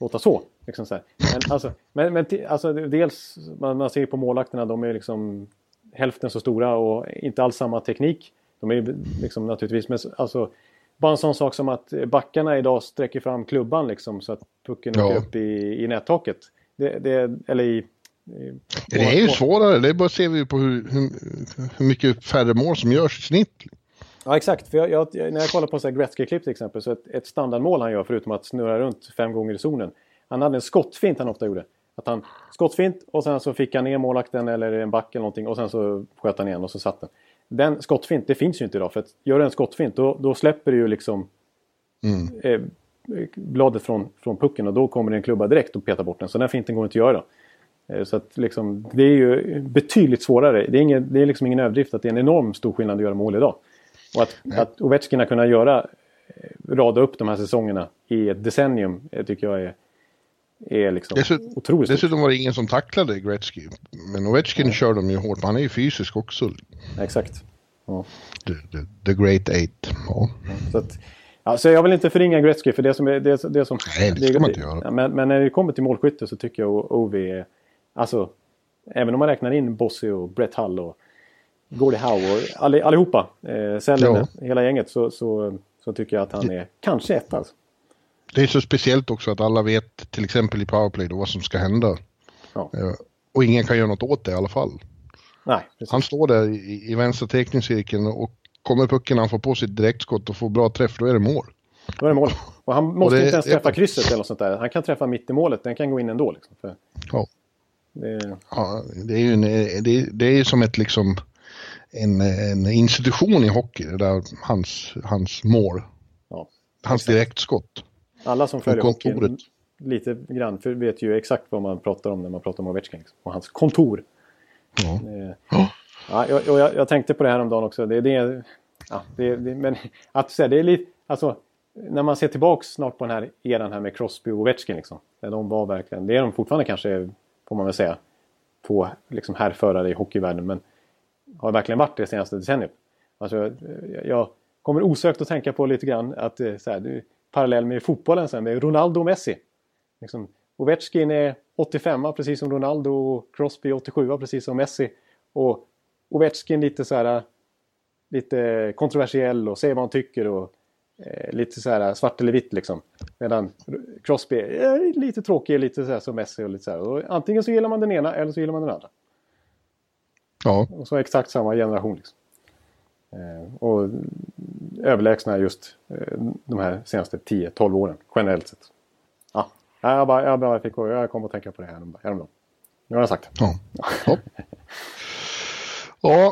låta så. Liksom så men, alltså, men, men alltså, dels, man, man ser på målakterna, de är liksom hälften så stora och inte alls samma teknik. De är liksom naturligtvis, men alltså, bara en sån sak som att backarna idag sträcker fram klubban liksom så att pucken ja. åker upp i, i nättaket. Det, det, eller i, i, det är ju svårare, det är bara ser vi på hur, hur, hur mycket färre mål som görs i snitt. Ja exakt, för jag, jag, när jag kollar på Gretzky-klipp till exempel så ett, ett standardmål han gör förutom att snurra runt fem gånger i zonen. Han hade en skottfint han ofta gjorde. Att han skottfint och sen så fick han ner målakten eller en back eller någonting och sen så sköt han igen och så satt den. Den skottfint, det finns ju inte idag för att gör du en skottfint då, då släpper du ju liksom mm. eh, bladet från, från pucken och då kommer det en klubba direkt och petar bort den. Så den finten går inte att göra. Eh, så att liksom, det är ju betydligt svårare. Det är, ingen, det är liksom ingen överdrift att det är en enorm stor skillnad att göra mål idag. Och att, att Ovechkin har kunnat göra, eh, rada upp de här säsongerna i ett decennium eh, tycker jag är, är liksom Dessutom, otroligt Dessutom var det ingen som tacklade Gretzky. Men Ovechkin ja. kör de ju hårt, han är ju fysisk också. Exakt. Ja. The, the, the Great Eight. Ja. Så att, alltså jag vill inte förringa Gretzky för det som... Är, det, det som Nej, det ska man inte göra. Men, men, när det kommer till målskytte så tycker jag Ovi är... Alltså, även om man räknar in Bossy och Brett Hull och Gordie Howe och all, allihopa, eh, Sällen, ja. hela gänget, så, så, så tycker jag att han är kanske ett alltså. Det är så speciellt också att alla vet till exempel i powerplay då vad som ska hända. Ja. Eh, och ingen kan göra något åt det i alla fall. Nej, Han står där i, i vänstra teckningscirkeln och kommer pucken han får på sitt direktskott och får bra träff, då är det mål. Då är det mål. Och han måste det, inte ens träffa krysset eller något sånt där. Han kan träffa mitt i målet, den kan gå in ändå. Liksom, för ja. Det... ja. Det är ju en, det, det är som ett liksom en, en institution i hockey, det där hans, hans mål. Ja, hans exakt. direktskott. Alla som följer hockey lite grann för vet ju exakt vad man pratar om när man pratar om Ovechkin. Liksom. Och hans kontor. Ja. Eh, ja, jag, jag, jag, tänkte på det här om dagen också. Det, det, ja, det, det, men att säga, det är lite... Alltså, när man ser tillbaks snart på den här eran här med Crosby och Ovechkin. Liksom, där de var verkligen, det är de fortfarande kanske, får man väl säga, två liksom härförare i hockeyvärlden. Men har verkligen varit det senaste decenniet. Alltså, jag, kommer osökt att tänka på lite grann att eh, så här, parallell med fotbollen sen med Ronaldo och Messi. Liksom, Ovechkin är 85 precis som Ronaldo och Crosby 87 precis som Messi. Och Ovechkin lite så här lite kontroversiell och säger vad han tycker och eh, lite så här svart eller vitt liksom. Medan Crosby är lite tråkig, lite så här som Messi och lite så här. Och antingen så gillar man den ena eller så gillar man den andra. Ja. Och så exakt samma generation. Liksom. Eh, och överlägsna just eh, de här senaste 10-12 åren generellt sett. Ja, jag, bara, jag, bara fick, jag kom att tänka på det här häromdagen. Nu har jag sagt det. Ja. Ja,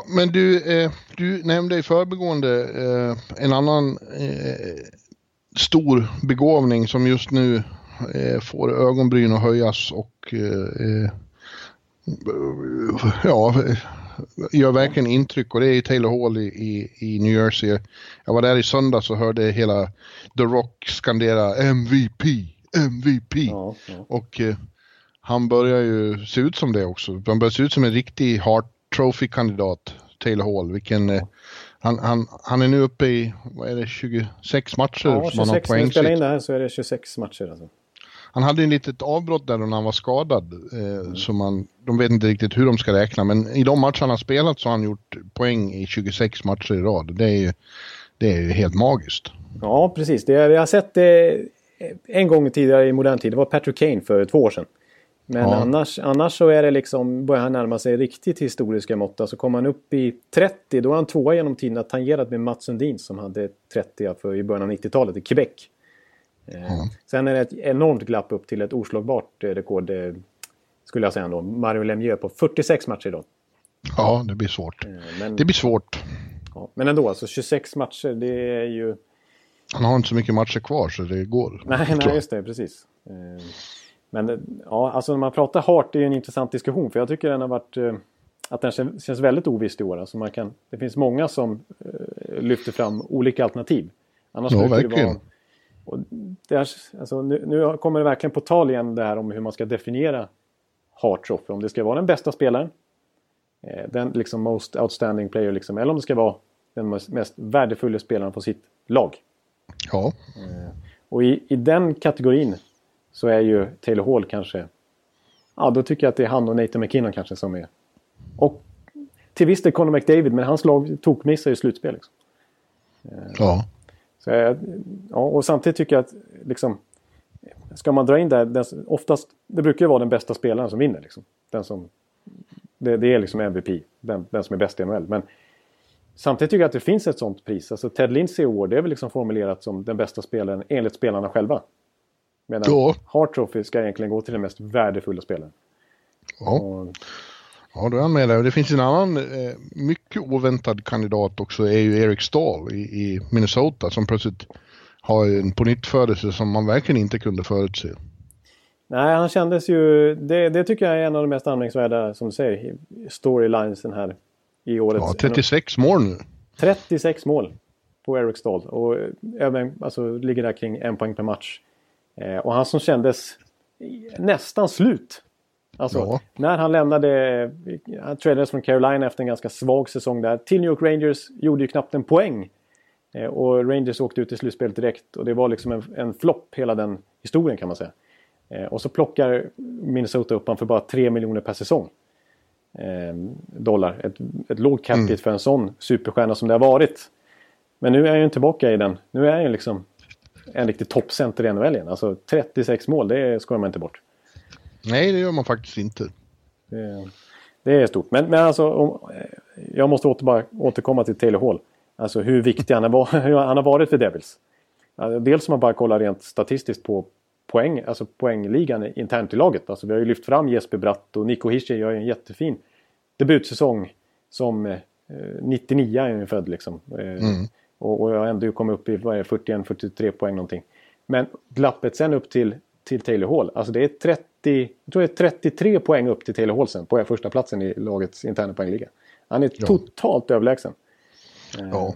men du, eh, du nämnde i förbigående eh, en annan eh, stor begåvning som just nu eh, får ögonbryn att höjas och eh, eh, ja, gör verkligen intryck och det är Taylor Hall i, i, i, New Jersey. Jag var där i söndags och hörde hela The Rock skandera MVP, MVP. Ja, ja. Och han börjar ju se ut som det också. Han börjar se ut som en riktig Hart Trophy-kandidat, Taylor Hall. Vilken, ja. han, han, han är nu uppe i, vad är det, 26 matcher ja, 26, han har poäng. Spelar in det här så är det 26 matcher alltså. Han hade en litet avbrott där när han var skadad. Eh, mm. så man, de vet inte riktigt hur de ska räkna. Men i de matcher han har spelat så har han gjort poäng i 26 matcher i rad. Det är ju, det är ju helt magiskt. Ja, precis. Det, jag har sett det en gång tidigare i modern tid. Det var Patrick Kane för två år sedan. Men ja. annars, annars så är det liksom, börjar han närma sig riktigt historiska mått. Alltså kommer han upp i 30 då är han tvåa genom tiden tangerat med Mats Sundin som hade 30 för i början av 90-talet i Quebec. Eh, ja. Sen är det ett enormt glapp upp till ett oslagbart eh, rekord eh, skulle jag säga ändå. Mario Lemieux på 46 matcher idag. Ja, det blir svårt. Men, det blir svårt. Ja, men ändå, alltså 26 matcher det är ju... Han har inte så mycket matcher kvar så det går. Nej, nej just det, precis. Men ja, alltså när man pratar Hart, det är en intressant diskussion. För jag tycker den har varit... Eh, att den känns, känns väldigt oviss i år. Alltså man kan, det finns många som eh, lyfter fram olika alternativ. Annars ja, verkligen. Det vara, och det är, alltså, nu, nu, kommer det verkligen på tal igen det här om hur man ska definiera Hart Trophy. Om det ska vara den bästa spelaren, eh, den liksom most outstanding player, liksom, eller om det ska vara den mest, värdefulla spelaren på sitt lag. Ja. Och i, i den kategorin så är ju Taylor Hall kanske... Ja, då tycker jag att det är han och Nathan McKinnon kanske som är... Och till viss del Conor McDavid, men hans lag tokmissar ju slutspel. Liksom. Ja. Så, ja. Och samtidigt tycker jag att liksom, ska man dra in det, den, oftast, det brukar ju vara den bästa spelaren som vinner. Liksom. Den som, det, det är liksom MVP, den, den som är bäst i NHL. Men samtidigt tycker jag att det finns ett sånt pris. Alltså Ted Lindsey Award, det är väl liksom formulerat som den bästa spelaren enligt spelarna själva. Medan ja. Hart Trophy ska egentligen gå till den mest värdefulla spelaren. Ja. Och... Ja, då är han med där. Det finns en annan eh, mycket oväntad kandidat också, är ju Eric Stahl i, i Minnesota som plötsligt har en pånyttfödelse som man verkligen inte kunde förutse. Nej, han kändes ju... Det, det tycker jag är en av de mest anmärkningsvärda, som du säger, storylinesen här i årets... Ja, 36 mål nu. 36 mål på Eric Stahl och även, alltså, ligger där kring en poäng per match. Eh, och han som kändes nästan slut. Alltså ja. när han lämnade, han tradades från Carolina efter en ganska svag säsong där. Till New York Rangers gjorde ju knappt en poäng. Eh, och Rangers åkte ut i slutspelet direkt och det var liksom en, en flopp hela den historien kan man säga. Eh, och så plockar Minnesota upp honom för bara 3 miljoner per säsong. dollar. Ett, ett lågt cap mm. för en sån superstjärna som det har varit. Men nu är han ju tillbaka i den. Nu är han ju liksom en riktig toppcenter i NHL igen. Alltså 36 mål, det skojar man inte bort. Nej, det gör man faktiskt inte. Det, det är stort. Men, men alltså, om, jag måste åter, bara återkomma till Taylor Hall. Alltså hur viktig han, är, han har varit för Devils. Alltså, dels om man bara kollar rent statistiskt på poäng, alltså poängligan internt i laget. Alltså, vi har ju lyft fram Jesper Bratt och Nico Hischer gör en jättefin debutsäsong som eh, 99 är han född liksom. Eh, mm. Och, och jag har ändå kommit upp i 41-43 poäng någonting. Men glappet sen upp till, till Taylor Hall. Alltså det är 30, jag tror det är 33 poäng upp till Taylor Hall sen på första platsen i lagets interna poängliga. Han är ja. totalt överlägsen. Ja.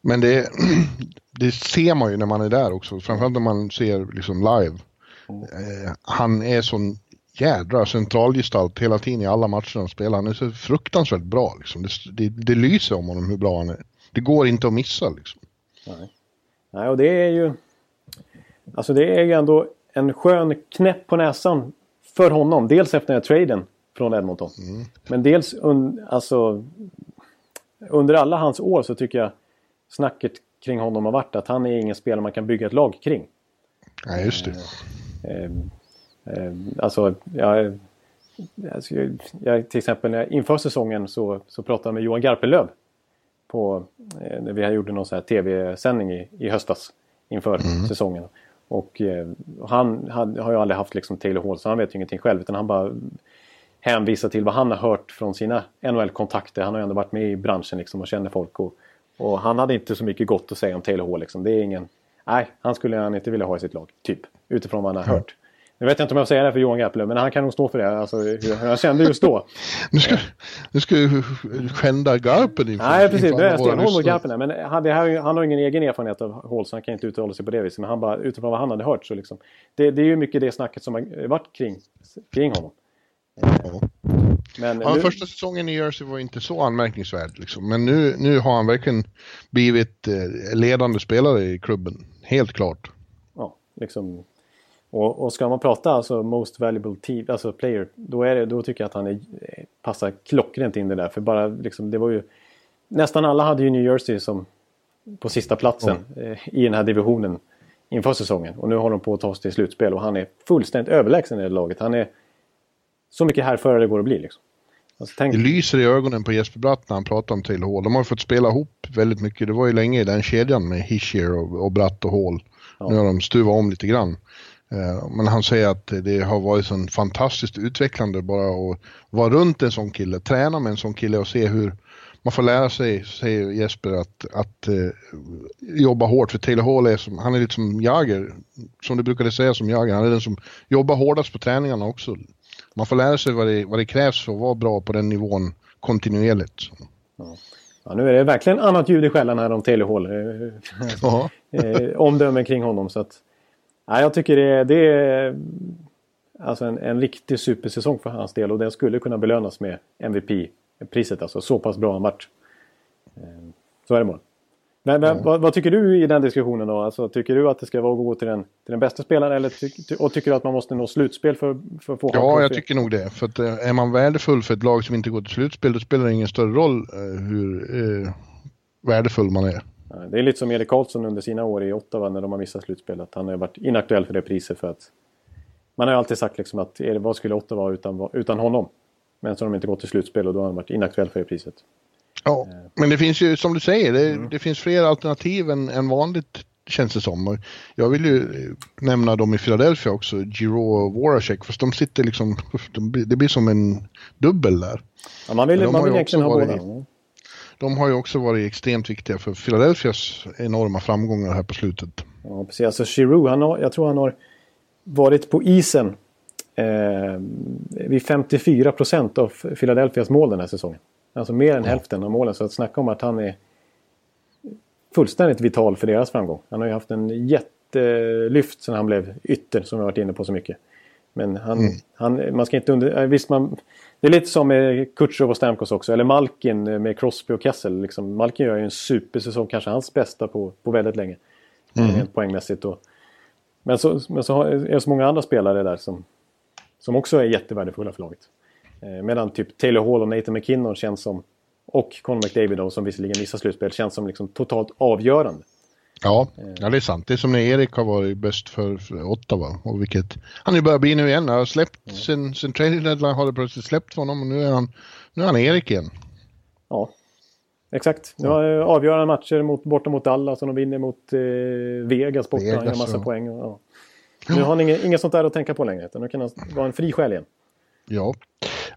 Men det, det ser man ju när man är där också. Framförallt när man ser liksom live. Mm. Eh, han är sån jädra centralgestalt hela tiden i alla matcher han spelar. Han är så fruktansvärt bra. Liksom. Det, det, det lyser om honom hur bra han är. Det går inte att missa liksom. Nej. Nej, och det är ju... Alltså det är ju ändå en skön knäpp på näsan för honom. Dels efter den här traden från Edmonton. Mm. Men dels un, alltså, under alla hans år så tycker jag snacket kring honom har varit att han är ingen spelare man kan bygga ett lag kring. Nej, just det. Eh, eh, eh, alltså, jag, alltså, jag, till exempel inför säsongen så, så pratade jag med Johan Garpenlöv. På, eh, vi gjorde någon så tv-sändning i, i höstas inför mm. säsongen. Och eh, han, han, har ju aldrig haft liksom Taylor Hall så han vet ju ingenting själv utan han bara hänvisar till vad han har hört från sina NHL-kontakter. Han har ju ändå varit med i branschen liksom och känner folk. Och, och han hade inte så mycket gott att säga om Taylor Hall. Liksom. Det är ingen... Nej, han skulle han inte vilja ha i sitt lag. Typ. Utifrån vad han har hört. Nu vet jag inte om jag säger det för Johan Garpenlöv, men han kan nog stå för det. Alltså, hur han kände just då. nu ska, nu ska du skända Garpen inför Nej, precis. Nu är jag stenhård mot Garpen. Men han, här, han har ingen egen erfarenhet av Hall, så han kan inte uttala sig på det viset. Men han bara, utifrån vad han hade hört så liksom. Det, det är ju mycket det snacket som har varit kring, kring honom. Ja. Men ja, nu... Första säsongen i Jersey var inte så anmärkningsvärd. Liksom. Men nu, nu har han verkligen blivit eh, ledande spelare i klubben. Helt klart. Ja, liksom. Och, och ska man prata alltså most valuable team, alltså player, då, är det, då tycker jag att han är, passar klockrent in det där. För bara liksom, det var ju... Nästan alla hade ju New Jersey som på sista platsen mm. eh, i den här divisionen inför säsongen. Och nu har de på att ta sig till slutspel och han är fullständigt överlägsen i det laget. Han är så mycket härförare det går att bli. Liksom. Alltså, tänk... Det lyser i ögonen på Jesper Bratt när han pratar om Taylor Hall. De har fått spela ihop väldigt mycket. Det var ju länge i den kedjan med Hischier och, och Bratt och Hall. Ja. Nu har de stuvat om lite grann. Uh, men han säger att det har varit så fantastiskt utvecklande bara att vara runt en sån kille, träna med en sån kille och se hur man får lära sig, säger Jesper, att, att uh, jobba hårt. För Taylor Hall är som, han är lite som Jager, som du brukade säga som Jager, han är den som jobbar hårdast på träningarna också man får lära sig vad det, vad det krävs för att vara bra på den nivån kontinuerligt. Ja. Ja, nu är det verkligen annat ljud i skällan här om Taylor Hall. Ja. Eh, omdömen kring honom. Så att, ja, jag tycker det, det är alltså en, en riktig supersäsong för hans del och den skulle kunna belönas med MVP-priset. Alltså så pass bra match. Eh, så är det bara. Men, men vad, vad, tycker du i den diskussionen då? Alltså, tycker du att det ska vara att gå till den, till den bästa spelaren eller ty, och tycker du att man måste nå slutspel för, för att få Ja, jag tycker nog det. För att eh, är man värdefull för ett lag som inte går till slutspel då spelar det ingen större roll eh, hur eh, värdefull man är. Det är lite som Erik Karlsson under sina år i Ottawa när de har missat slutspel. Att han har varit inaktuell för det priset för att man har ju alltid sagt liksom att vad skulle Ottawa vara utan, utan honom? Men så har de inte gått till slutspel och då har han varit inaktuell för det priset. Ja, men det finns ju som du säger, det, mm. det finns fler alternativ än, än vanligt känns det som. Jag vill ju nämna dem i Philadelphia också, Giro och Voracek, fast de sitter liksom, det blir som en dubbel där. Ja, man vill, man vill egentligen ha båda. De har ju också varit extremt viktiga för Philadelphias enorma framgångar här på slutet. Ja, precis. Alltså Giroud, han har, jag tror han har varit på isen eh, vid 54 procent av Philadelphias mål den här säsongen. Alltså mer än ja. hälften av målen. Så att snacka om att han är fullständigt vital för deras framgång. Han har ju haft en jättelyft sen han blev ytter som vi varit inne på så mycket. Men han, mm. han, man ska inte under... Visst, man, det är lite som med Kutjov och Stamkos också. Eller Malkin med Crosby och Kessel. Liksom, Malkin gör ju en supersäsong, kanske hans bästa på, på väldigt länge. Mm. Rent poängmässigt. Och, men så, men så är det så många andra spelare där som, som också är jättevärdefulla för laget. Eh, medan typ Taylor Hall och Nathan McKinnon känns som, och Conor McDavid då, som visserligen missar slutspel, känns som liksom totalt avgörande. Ja, eh. ja, det är sant. Det är som när Erik har varit bäst för, för Ottawa. Och vilket, han är börjar bli nu igen. Han har släppt, mm. sen, sen trading deadline har det plötsligt släppt för honom och nu är han, nu är han Erik igen. Ja, exakt. Nu har ja. avgörande matcher mot, borta mot Dallas och de vinner mot eh, Vegas borta. Vegas, han gör massa ja. poäng. Och, ja. Nu har han inget, inget sånt där att tänka på längre. Nu kan han vara en fri själ igen. Ja.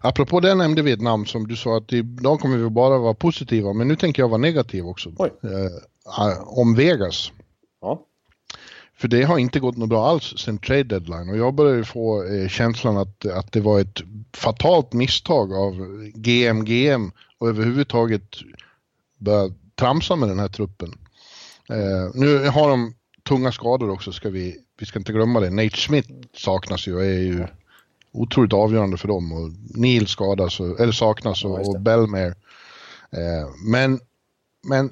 Apropå det nämnde vi ett namn som du sa att idag kommer vi bara vara positiva, men nu tänker jag vara negativ också. Eh, om Vegas. Ja. För det har inte gått något bra alls sen trade deadline och jag börjar få eh, känslan att, att det var ett fatalt misstag av GMGM och överhuvudtaget börja tramsa med den här truppen. Eh, nu har de tunga skador också, ska vi, vi ska inte glömma det. Nate Smith saknas ju och är ju otroligt avgörande för dem. Och Neil skadas, eller saknas och, och Belmer. Eh, men, men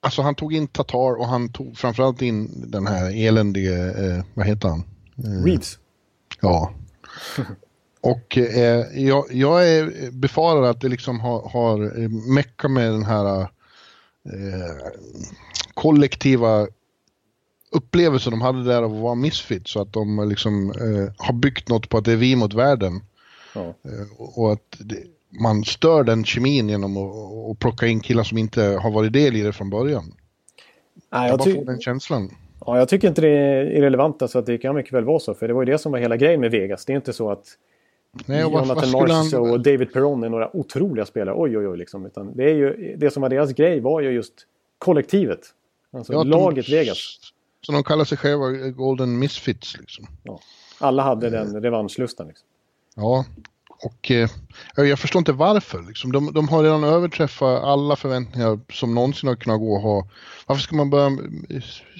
Alltså han tog in Tatar och han tog framförallt in den här eländige, eh, vad heter han? Eh, Reeves. Ja. Och eh, jag, jag är befarar att det liksom har, har meckat med den här eh, kollektiva upplevelsen de hade där av att vara misfit så att de liksom eh, har byggt något på att det är vi mot världen. Ja. Eh, och att det, man stör den kemin genom att, att plocka in killar som inte har varit del i det från början. Nej, jag, jag bara får den känslan. Ja, jag tycker inte det är irrelevant. Alltså att det kan mycket väl vara så. För det var ju det som var hela grejen med Vegas. Det är inte så att Nej, och Jonathan Marsh han... och David Perron är några otroliga spelare. Oj, oj, oj. Liksom. Utan det, är ju, det som var deras grej var ju just kollektivet. Alltså ja, laget de, Vegas. Så de kallar sig själva Golden Misfits liksom. Ja. Alla hade den revanschlustan. Liksom. Ja, och eh, jag förstår inte varför. Liksom. De, de, har redan överträffat alla förväntningar som någonsin har kunnat gå att ha. Varför ska man börja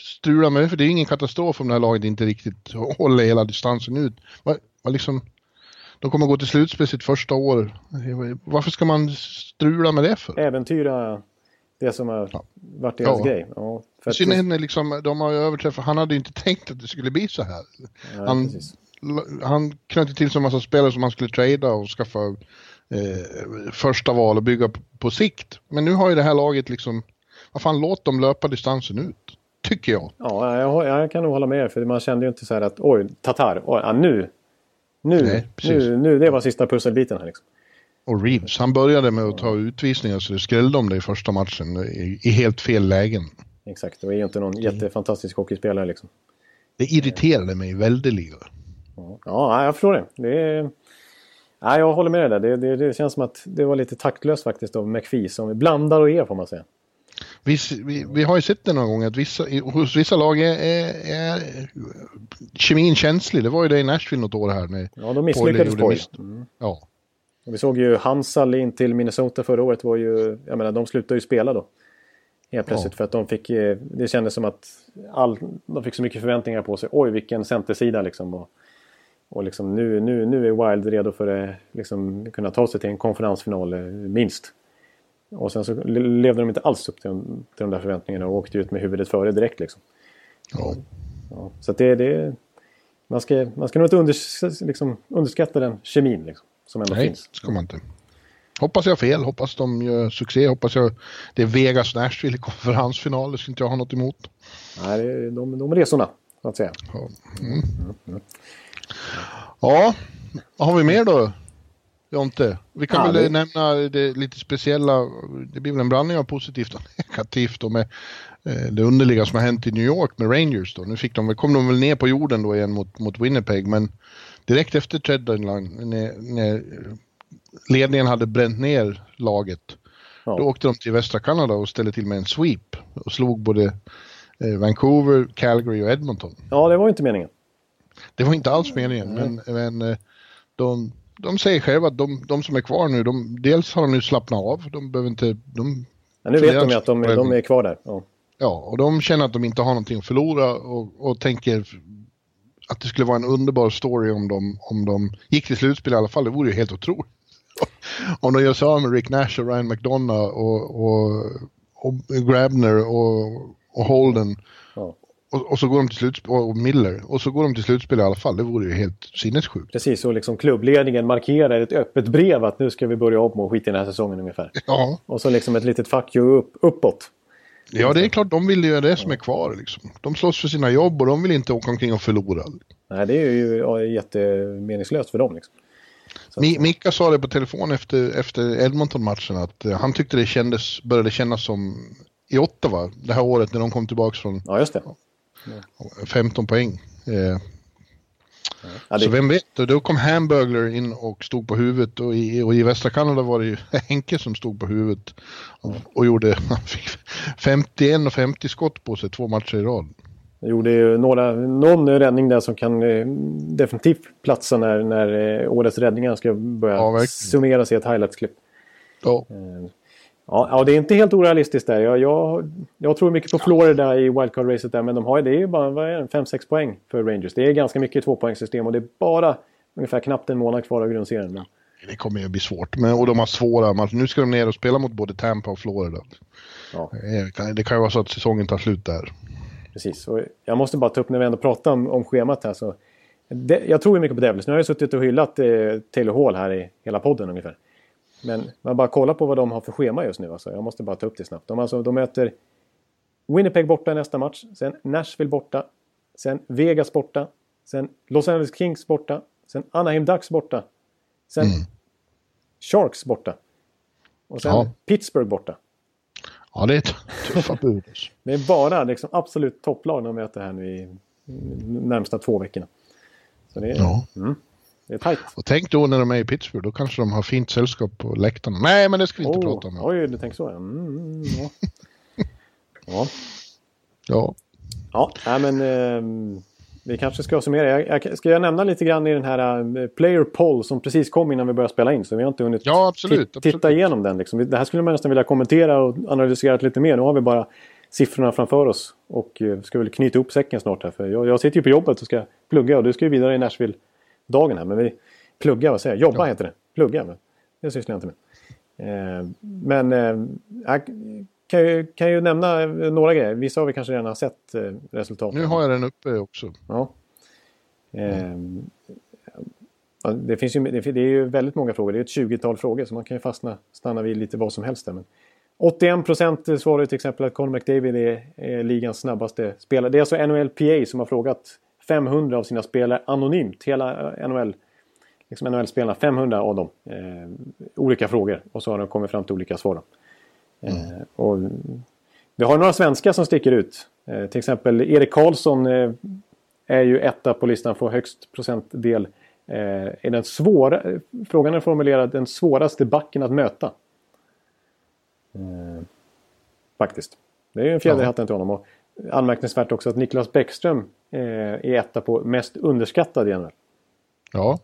strula med det? För det är ingen katastrof om det här laget inte riktigt håller hela distansen ut. Var, var liksom, de kommer gå till slutspel sitt första år. Varför ska man strula med det för? Äventyra det som har ja. varit deras ja. grej. Ja, för synnerhet liksom, de har ju överträffat, han hade inte tänkt att det skulle bli så här. Ja, han, precis han knöt till sig en massa spelare som han skulle trada och skaffa eh, första val och bygga på, på, sikt. Men nu har ju det här laget liksom, vad fan låt dem löpa distansen ut. Tycker jag. Ja, jag, jag kan nog hålla med för man kände ju inte så här att oj, Tatar, oj, ja, nu, nu, Nej, nu, nu, det var sista pusselbiten här liksom. Och Reeves, han började med att ta utvisningar så det skrällde om det i första matchen i, i helt fel lägen. Exakt, och är ju inte någon jättefantastisk hockeyspelare liksom. Det irriterade mig väldeliga. Ja, jag förstår det. det är... ja, jag håller med dig där. Det, det, det, känns som att det var lite taktlöst faktiskt av McPhee som blandar och ger får man säga. Vi, vi, vi, har ju sett det några gånger att vissa, hos vissa lag är, är, är kemin känslig. Det var ju det i Nashville något år här. Med ja, de misslyckades på mm. Ja. Och vi såg ju Hansal in till Minnesota förra året. Var ju, jag menar, de slutade ju spela då. Helt plötsligt ja. för att de fick, eh, det kändes som att all, de fick så mycket förväntningar på sig. Oj, vilken centersida liksom. Och, och liksom nu, nu, nu är Wild redo för att liksom kunna ta sig till en konferensfinal eh, minst. Och sen så levde de inte alls upp till, till de där förväntningarna och åkte ut med huvudet före direkt. Liksom. Ja. ja så det, det, man, ska, man ska nog inte unders, liksom, underskatta den kemin liksom, som ändå Nej, finns. ska man inte. Hoppas jag har fel, hoppas de gör succé, hoppas jag det är Vegas Nashville i konferensfinal, det skulle inte jag ha något emot. Nej, de, de resorna, så att säga. Ja. Mm. Mm. Ja, vad har vi mer då? Jonte? Vi kan ja, väl det... nämna det lite speciella, det blir väl en blandning av positivt och negativt då med eh, det underliga som har hänt i New York med Rangers då. Nu fick de, kom de väl ner på jorden då igen mot, mot Winnipeg men direkt efter trade deadline när, när ledningen hade bränt ner laget ja. då åkte de till västra Kanada och ställde till med en sweep och slog både eh, Vancouver, Calgary och Edmonton. Ja, det var inte meningen. Det var inte alls meningen, men, men eh, de, de säger själva att de, de som är kvar nu, de, dels har de nu slappnat av, de behöver inte... De, ja, nu vet de ju att de, de är kvar där. Ja. ja, och de känner att de inte har någonting att förlora och, och tänker att det skulle vara en underbar story om de, om de gick till slutspel i alla fall. Det vore ju helt otroligt. om de gör sig av med Rick Nash och Ryan McDonough och, och, och Grabner och, och Holden och, och, så går de till slutspel, och Miller, och så går de till slutspel i alla fall. Det vore ju helt sinnessjukt. Precis, och liksom klubbledningen markerar ett öppet brev att nu ska vi börja om och skita i den här säsongen ungefär. Ja. Och så liksom ett litet fuck you upp, uppåt. Ja, det är klart, de vill ju det som är kvar. Liksom. De slåss för sina jobb och de vill inte åka omkring och förlora. Nej, det är ju ja, jättemeningslöst för dem. Liksom. Mi Mika sa det på telefon efter, efter Edmonton-matchen att uh, han tyckte det kändes, började kännas som i Ottawa, det här året när de kom tillbaka från ja, just det. 15 poäng. Eh, ja, så vem vet, då kom Hamburglar in och stod på huvudet och i, och i västra Kanada var det ju Henke som stod på huvudet och, och gjorde 51 och 50 skott på sig två matcher i rad. Det gjorde ju några, någon räddning där som kan eh, definitivt platsa när, när eh, årets räddningar ska börja ja, summeras i ett highlights-klipp. Ja. Eh, Ja, ja, det är inte helt orealistiskt där. Jag, jag, jag tror mycket på Florida i wildcard-racet där, men de har, det är ju bara 5-6 poäng för Rangers. Det är ganska mycket tvåpoängssystem och det är bara ungefär knappt en månad kvar av grundserien. Men... Det kommer ju bli svårt. Men, och de har svåra matcher. Nu ska de ner och spela mot både Tampa och Florida. Ja. Eh, Det kan ju vara så att säsongen tar slut där. Precis. Och jag måste bara ta upp när vi ändå pratar om, om schemat här. Så det, jag tror ju mycket på Devils. Nu har jag suttit och hyllat eh, Taylor Hall här i hela podden ungefär. Men man bara kollar på vad de har för schema just nu. Alltså. Jag måste bara ta upp det snabbt. De, alltså, de möter Winnipeg borta nästa match. Sen Nashville borta. Sen Vegas borta. Sen Los Angeles Kings borta. Sen Anaheim Ducks borta. Sen Mm. Sharks borta. Och sen Ja. Pittsburgh borta. Ja, det är tuffa bud. alltså. Det är bara liksom, absolut topplag de möter här nu i närmsta två veckorna. Så det är, Ja. Det är tajt. Och tänk då när de är i Pittsburgh, då kanske de har fint sällskap på läktarna. Nej, men det ska vi inte Oh, prata om. Oj, du tänker så ja. Mm, ja. ja. Ja. Ja, nej, men ehm, vi kanske ska summera. Jag, jag, ska jag nämna lite grann i den här eh, Player Poll som precis kom innan vi började spela in. Så vi har inte hunnit Ja, absolut, ti- titta absolut. igenom den. Liksom. Det här skulle man nästan vilja kommentera och analysera lite mer. Nu har vi bara siffrorna framför oss. Och eh, ska väl knyta ihop säcken snart här. För jag, jag sitter ju på jobbet och ska plugga och du ska ju vidare i Nashville-dagen här. Men vi pluggar, vad säger jag? Jobba Ja. heter det. Plugga, men det sysslar jag inte med. Eh, men eh, jag kan ju, kan ju nämna eh, några grejer. Vissa har vi kanske redan har sett eh, resultaten. Nu har jag den uppe också. Ja. Ja, det, finns ju, det, det är ju väldigt många frågor. Det är ett 20-tal frågor så man kan ju fastna, stanna vid lite vad som helst. Där. Men 81 procent svarar till exempel att Conor McDavid är, är ligans snabbaste spelare. Det är alltså NHLPA som har frågat 500 av sina spelare anonymt. Hela eh, NHL, liksom NHL-spelarna, 500 av dem. Eh, olika frågor och så har de kommit fram till olika svar. Eh, och vi har några svenskar som sticker ut. Eh, till exempel Erik Karlsson eh, är ju etta på listan för högst procentdel. Eh, är den svåra, frågan är formulerad den svåraste backen att möta. Eh, faktiskt. Det är ju en fjäder i hatten till honom. Och anmärkningsvärt också att Niklas Bäckström eh, är etta på mest underskattad i NHL. Ja,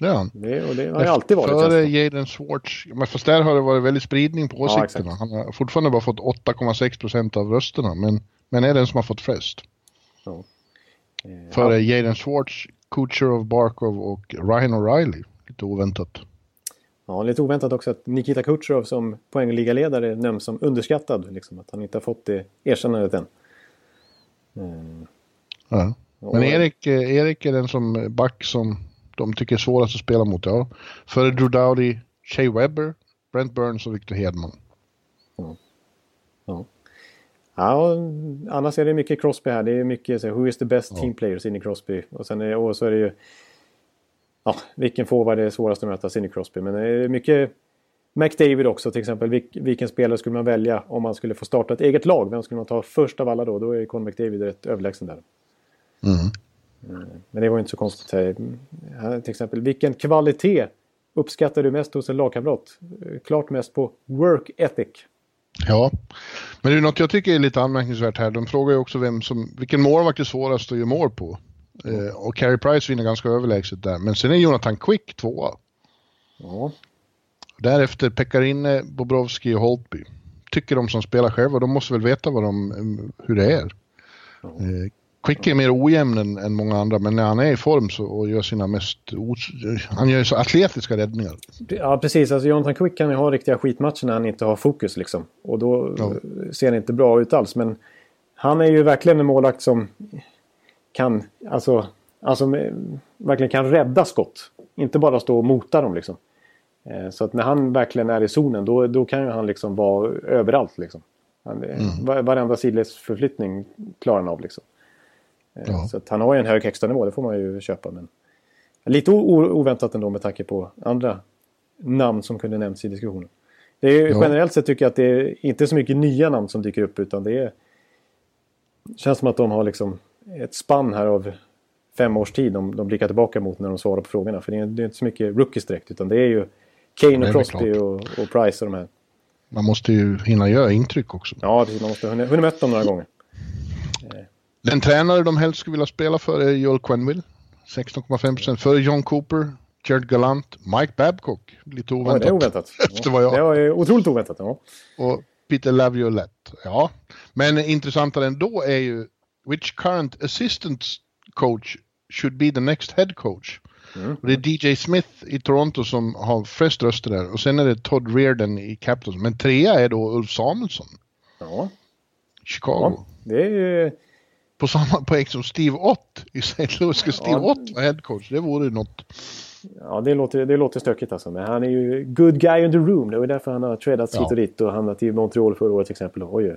det är han. Det, och det har ju alltid varit. Före. Jaden Schwartz. Men fast där har det varit väldigt spridning på Ja, åsikterna. exakt. han har fortfarande bara fått 8,6 procent av rösterna. Men, men är den som har fått flest. Ja. Eh, Före Jaden Schwartz, Kucherov, Barkov och Ryan O'Reilly. Lite oväntat. Ja, lite oväntat också att Nikita Kucherov som poängligaledare nämns som underskattad. Liksom, att han inte har fått det erkännandet än. Mm. Ja. Men Erik, eh, Erik är den som back som de tycker är svårast att spela mot. Ja. Före Drew Doughty, Shea Webber, Brent Burns och Victor Hedman. Ja. ja, och annars är det mycket Crosby här. Det är mycket så, här, Who is the best team player? Sidney Crosby. Och, sen är, och så är det ju... Ja, vilken forward är svårast att möta? Sidney Crosby. Men det är mycket McDavid också till exempel. Vilk, vilken spelare skulle man välja om man skulle få starta ett eget lag? Vem skulle man ta först av alla då? Då är Conor McDavid rätt överlägsen där. Mm. Men det var ju inte så konstigt. Till exempel, vilken kvalitet uppskattar du mest hos en lagkamrat? Eh, Klart mest på work ethic. Ja, men det är något jag tycker är lite anmärkningsvärt här. De frågar ju också vem som, vilken målvakt är svårast att göra mål på. Eh, och Carey Price vinner ganska överlägset där. Men sen är Jonathan Quick tvåa. Ja, Därefter Pekarinne, Bobrovski och Holtby. Tycker de som spelar själva, de måste väl veta vad de, hur det är. Eh, Quick är mer ojämn än, än många andra, men när han är i form så, och gör sina mest... Han gör ju så atletiska räddningar. Ja, precis. Alltså, Jonathan Quick kan ju ha riktiga skitmatcher när han inte har fokus. Liksom. Och då Ja. eh, ser det inte bra ut alls. Men han är ju verkligen en målvakt som kan, alltså, alltså, med- verkligen kan rädda skott. Inte bara stå och mota dem. Liksom. Eh, Så att när han verkligen är i zonen då, då kan ju han liksom vara överallt. Liksom. Han, mm. Varenda sidledsförflyttning klarar han av. Liksom. Eh, Ja. Så han har ju en hög högsta nivå, det får man ju köpa. Men lite oväntat ändå med tanke på andra namn som kunde nämnts i diskussionen. Det är, Ja. Generellt sett tycker jag att det är inte så mycket nya namn som dyker upp utan det är känns som att de har liksom ett spann här av fem års tid de, de blickar tillbaka mot när de svarar på frågorna. För det är, det är inte så mycket rookies direkt utan det är ju Kane och Crosby och, och Price och de här. Man måste ju hinna göra intryck också. Ja, precis, man måste hunnit hunnit möta dem några gånger. Den tränare de helst skulle vilja spela för är Joel Quenneville. 16,5% före John Cooper, Jared Gallant, Mike Babcock. Lite Ja, oväntat. det är oväntat. Efter vad jag- Det var otroligt oväntat. Ja. Och Peter Laviolette. Ja, men intressantare ändå är ju which current assistant coach should be the next head coach? Mm. Och det är DJ Smith i Toronto som har flest röster där och sen är det Todd Reardon i Capitals. Men trea är då Ulf Samuelsson. Ja. Chicago. ja det är ju... På samma poäng som Steve Ott i St. Louis. Ska Steve ja. Ott vara headcoach? Det vore något. Ja, det låter, det låter stökigt alltså. Men han är ju good guy in the room. Det var därför han har tradats ja. hit och dit och hamnat i Montreal förra året till exempel. Oj,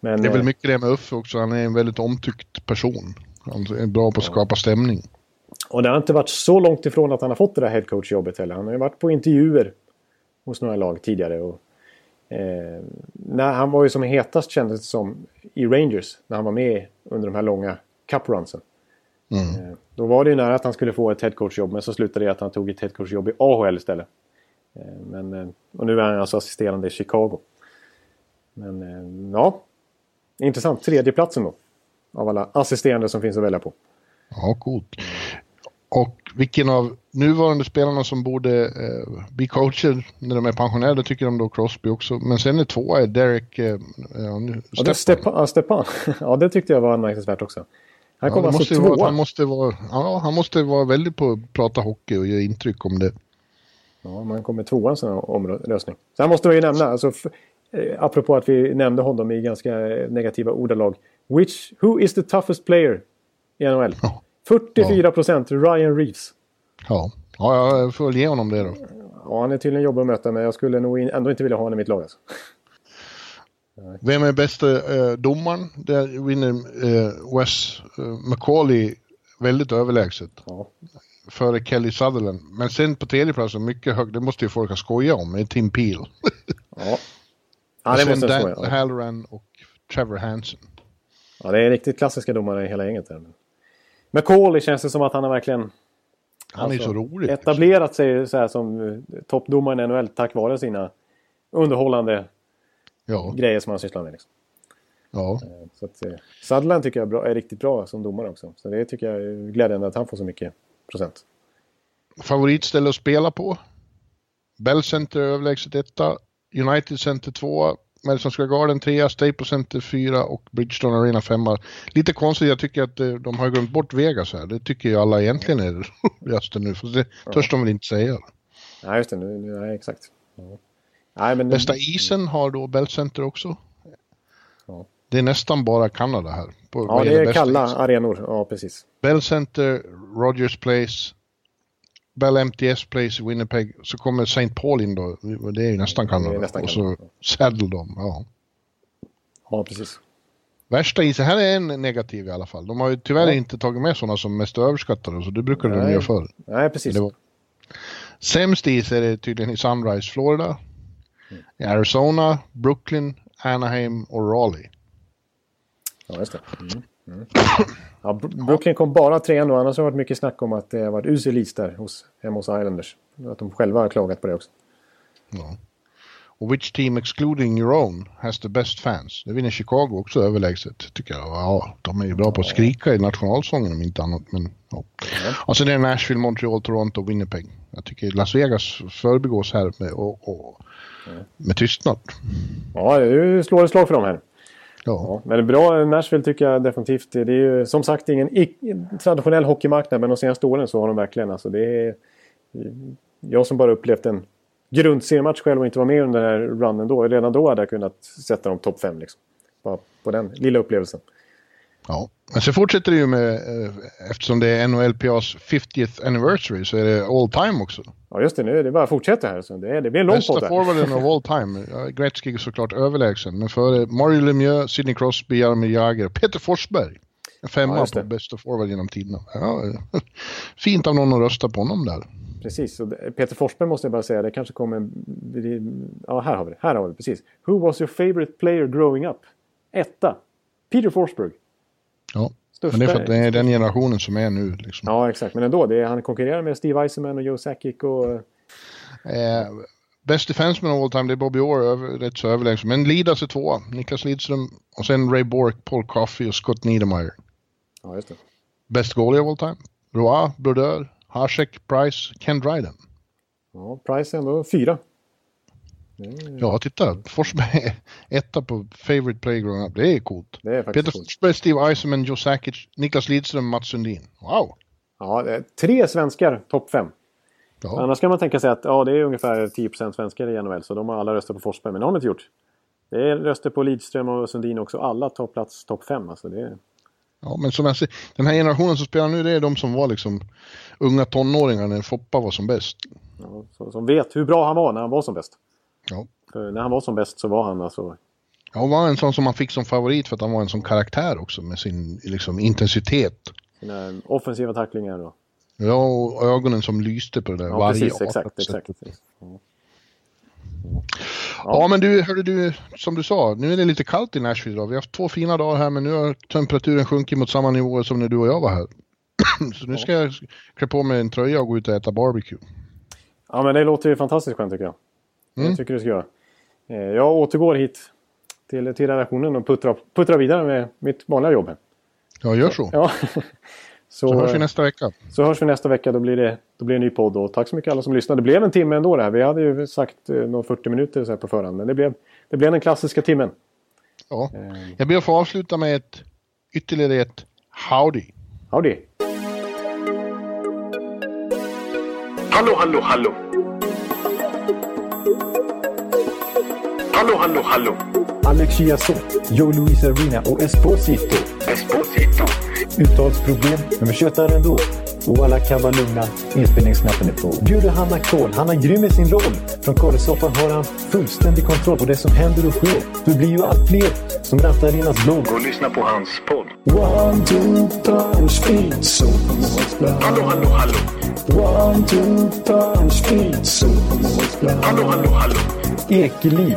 men, det är väl eh, mycket det med Uffe också. Han är en väldigt omtyckt person. Han är bra på att skapa stämning. Och det har inte varit så långt ifrån att han har fått det där headcoach-jobbet heller. Han har ju varit på intervjuer hos några lag tidigare. Och, eh, när han var ju som hetast kändes det som i Rangers. När han var med under de här långa cup-runsen. Mm. Eh, då var det ju nära att han skulle få ett headcoach-jobb. Men så slutade det att han tog ett headcoach-jobb i AHL istället. Eh, men, eh, och nu är han alltså assisterande i Chicago. Men eh, ja, intressant. Tredjeplatsen då. Av alla assisterande som finns att välja på. Ja, coolt. Och vilken av nuvarande spelarna som borde eh, bli coacher när de är pensionärer, tycker de då Crosby också. Men sen är tvåa är Derek eh, ja, det Stepan. Ja, Stepan. ja, det tyckte jag var anmärkningsvärt också. Han kom ja, alltså tvåa. Han måste, vara, ja, han måste vara väldigt på att prata hockey och ge intryck om det. Ja, man kommer tvåa en sån här omröstning. Sen måste man ju nämna, alltså, eh, apropå att vi nämnde honom i ganska negativa ordalag. Which, who is the toughest player i NHL? Ja. 44 procent, ja. Ryan Reeves. Ja. ja, jag får ge honom det då. Ja, han är tydligen jobbig att möta, men jag skulle nog ändå inte vilja ha honom i mitt lag. Alltså. Vem är bästa eh, domaren? Där vinner eh, Wes eh, McCauley väldigt överlägset. Ja. Före Kelly Sutherland. Men sen på tredje plats, mycket högt, det måste ju folk ha skojat om, är Tim Peel. ja. ja, det måste Dan skoja. Halloran och Trevor Hansen. Ja, det är riktigt klassiska domare i hela gänget. Där. McCauley känns det som att han har verkligen han alltså, är så rolig. Etablerat sig så här som eh, toppdomare i NHL tack vare sina underhållande ja. grejer som han sysslar med. Liksom. Ja. Eh, så att, eh, Sutherland tycker jag är, bra, är, riktigt bra som domare också. Så det tycker jag är glädjande att han får så mycket procent. Favoritställe att spela på? Bell Center överlägset etta. United Center tvåa. Madison Square Garden 3, Staples Center 4 och Bridgestone Arena 5. Lite konstigt, jag tycker att eh, de har glömt bort Vegas här. Det tycker ju alla egentligen är roligaste nu, för det ja. törs de väl inte säga. Nej, just det. Nu, nej, exakt. Ja. Nej, men Bästa isen har då Bell Center också. Ja. Det är nästan bara Kanada här. På, ja, det är kalla isen. arenor. Ja, precis. Bell Center, Rogers Place, Bell MTS Place i Winnipeg så kommer St. Paul in då. Det är ju nästan Kanada. Nästan och så Saddle Dome, ja. Ja, precis. Värsta isen, här är en negativ i alla fall. De har ju tyvärr ja. inte tagit med sådana som mest överskattade, så det brukar de göra förr. Nej, precis. Var... Sämst is är det tydligen i Sunrise, Florida. Mm. I Arizona, Brooklyn, Anaheim och Raleigh. Ja, just det. Mm. Mm. Ja, Brooklyn kom bara tre nu, annars har det varit mycket snack om att det har varit usel is där hos, hemma hos Islanders. Att de själva har klagat på det också. Ja. Och which team excluding your own has the best fans? Det vinner Chicago också överlägset tycker jag. Ja, de är ju bra på att skrika i nationalsången om inte annat. Men, ja. Ja. Och sen är det Nashville, Montreal, Toronto och Winnipeg. Jag tycker Las Vegas förbigås här med, och, och, med tystnad. Ja, du slår ett slag för dem här. Ja. men bra Nashville tycker jag definitivt. Det är ju som sagt ingen traditionell hockeymarknad men de senaste åren så har de verkligen alltså det är... Jag som bara upplevt en grundseriematch själv och inte var med under den här runnen då. Redan då hade jag kunnat sätta dem topp 5 liksom. Bara på den lilla upplevelsen. Ja, men så fortsätter det ju med, eh, eftersom det är NHLPAs 50th anniversary så är det all time också. Ja just det, nu är det bara att fortsätta här. Så det, det blir en lång Bästa forwarden of all time. Gretzky är såklart överlägsen, men före Mario Lemieux, Sidney Crosby, Jaromir Jagr, Peter Forsberg. En femma ja, på bästa forward genom tiderna. Ja, fint av någon att rösta på honom där. Precis, och Peter Forsberg måste jag bara säga, det kanske kommer... Ja, här har vi det. Här har vi det, precis. Who was your favorite player growing up? Etta. Peter Forsberg. Ja, Största... men det är för att det är den generationen som är nu. Liksom. Ja, exakt. Men ändå, det är, han konkurrerar med Steve Eisenman och Joe Sakic och... Eh, best defenseman of all time, det är Bobby Orr, över, rätt så överlägset. Men Lidas är tvåa. Niklas Lidström och sen Ray Bork, Paul Coffey och Scott Niedermeyer. Ja, just det. Best goalie of all time. Roy, Brodeur, Hasek, Price, Ken Dryden. Ja, Price är ändå fyra. Mm. Ja, titta. Forsberg etta på favorite playground. Det är coolt. Det är Peter coolt. Forsberg, Steve Eisenman, Joe Sakic, Niklas Lidström, Mats Sundin. Wow! Ja, det är tre svenskar topp fem. Ja. Annars kan man tänka sig att ja, det är ungefär 10% svenskar i NHL, så de har alla röstat på Forsberg. Men det har de inte gjort. Det är röster på Lidström och Sundin också. Alla tar plats topp fem. Alltså det är... Ja, men som jag ser, den här generationen som spelar nu, det är de som var liksom unga tonåringar när Foppa var som bäst. Ja, som vet hur bra han var när han var som bäst. Ja. För när han var som bäst så var han alltså... Ja, Han var en sån som man fick som favorit för att han var en sån karaktär också med sin liksom, intensitet. Sina offensiva tacklingar och... Ja, och ögonen som lyste på det där Ja, varje precis. Exakt, exakt. precis. Ja. Ja. men du, hörde du, som du sa, nu är det lite kallt i Nashville idag. Vi har haft två fina dagar här men nu har temperaturen sjunkit mot samma nivåer som när du och jag var här. Så nu ska jag klä på mig en tröja och gå ut och äta barbecue. Ja, men det låter ju fantastiskt skönt tycker jag. Mm. Jag tycker du ska göra. Eh, Jag återgår hit till, till redaktionen och puttrar, puttrar vidare med mitt vanliga jobb. här. Ja, gör så. Ja. Så, Så hörs vi nästa vecka. så hörs vi nästa vecka. Då blir, det, då blir det en ny podd. Och tack så mycket alla som lyssnade. Det blev en timme ändå det här. Vi hade ju sagt eh, några 40 minuter så här på förhand. Men det blev, det blev den klassiska timmen. Ja. Eh, Jag ber att få avsluta med ett, ytterligare ett howdy. Howdy! Hallå, hallå, hallå. Hallå, hallå, hallå. Alex Chiazot, Joe Luis Arena och Esposito. Esposito. Uttalsproblem, men vi tjötar ändå. Och alla kan vara lugna, inspelningsknappen är på. Bjuder Hanna Kohl, han är grym i sin roll. Från Kållesoffan har han fullständig kontroll på det som händer och sker. Det blir ju allt fler som rattar in hans blogg. Och lyssna på hans podd. One, two, three, speed, so Hallå, hallå, hallå. One, two, three, speed, so Hallå, hallå, hallå. Ekeliv,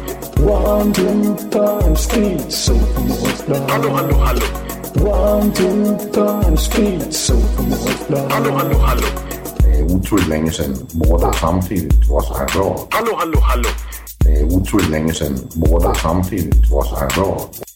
One, two, three, speed, so Hallå, hallå, hallå. One, two, three, speed, so Hallå, hallå, hallå. Det er utroligt længe siden mor, der samtidig trods har råd. Hallå, hallå, hallå. Det er utroligt længe siden mor, der samtidig trods har råd.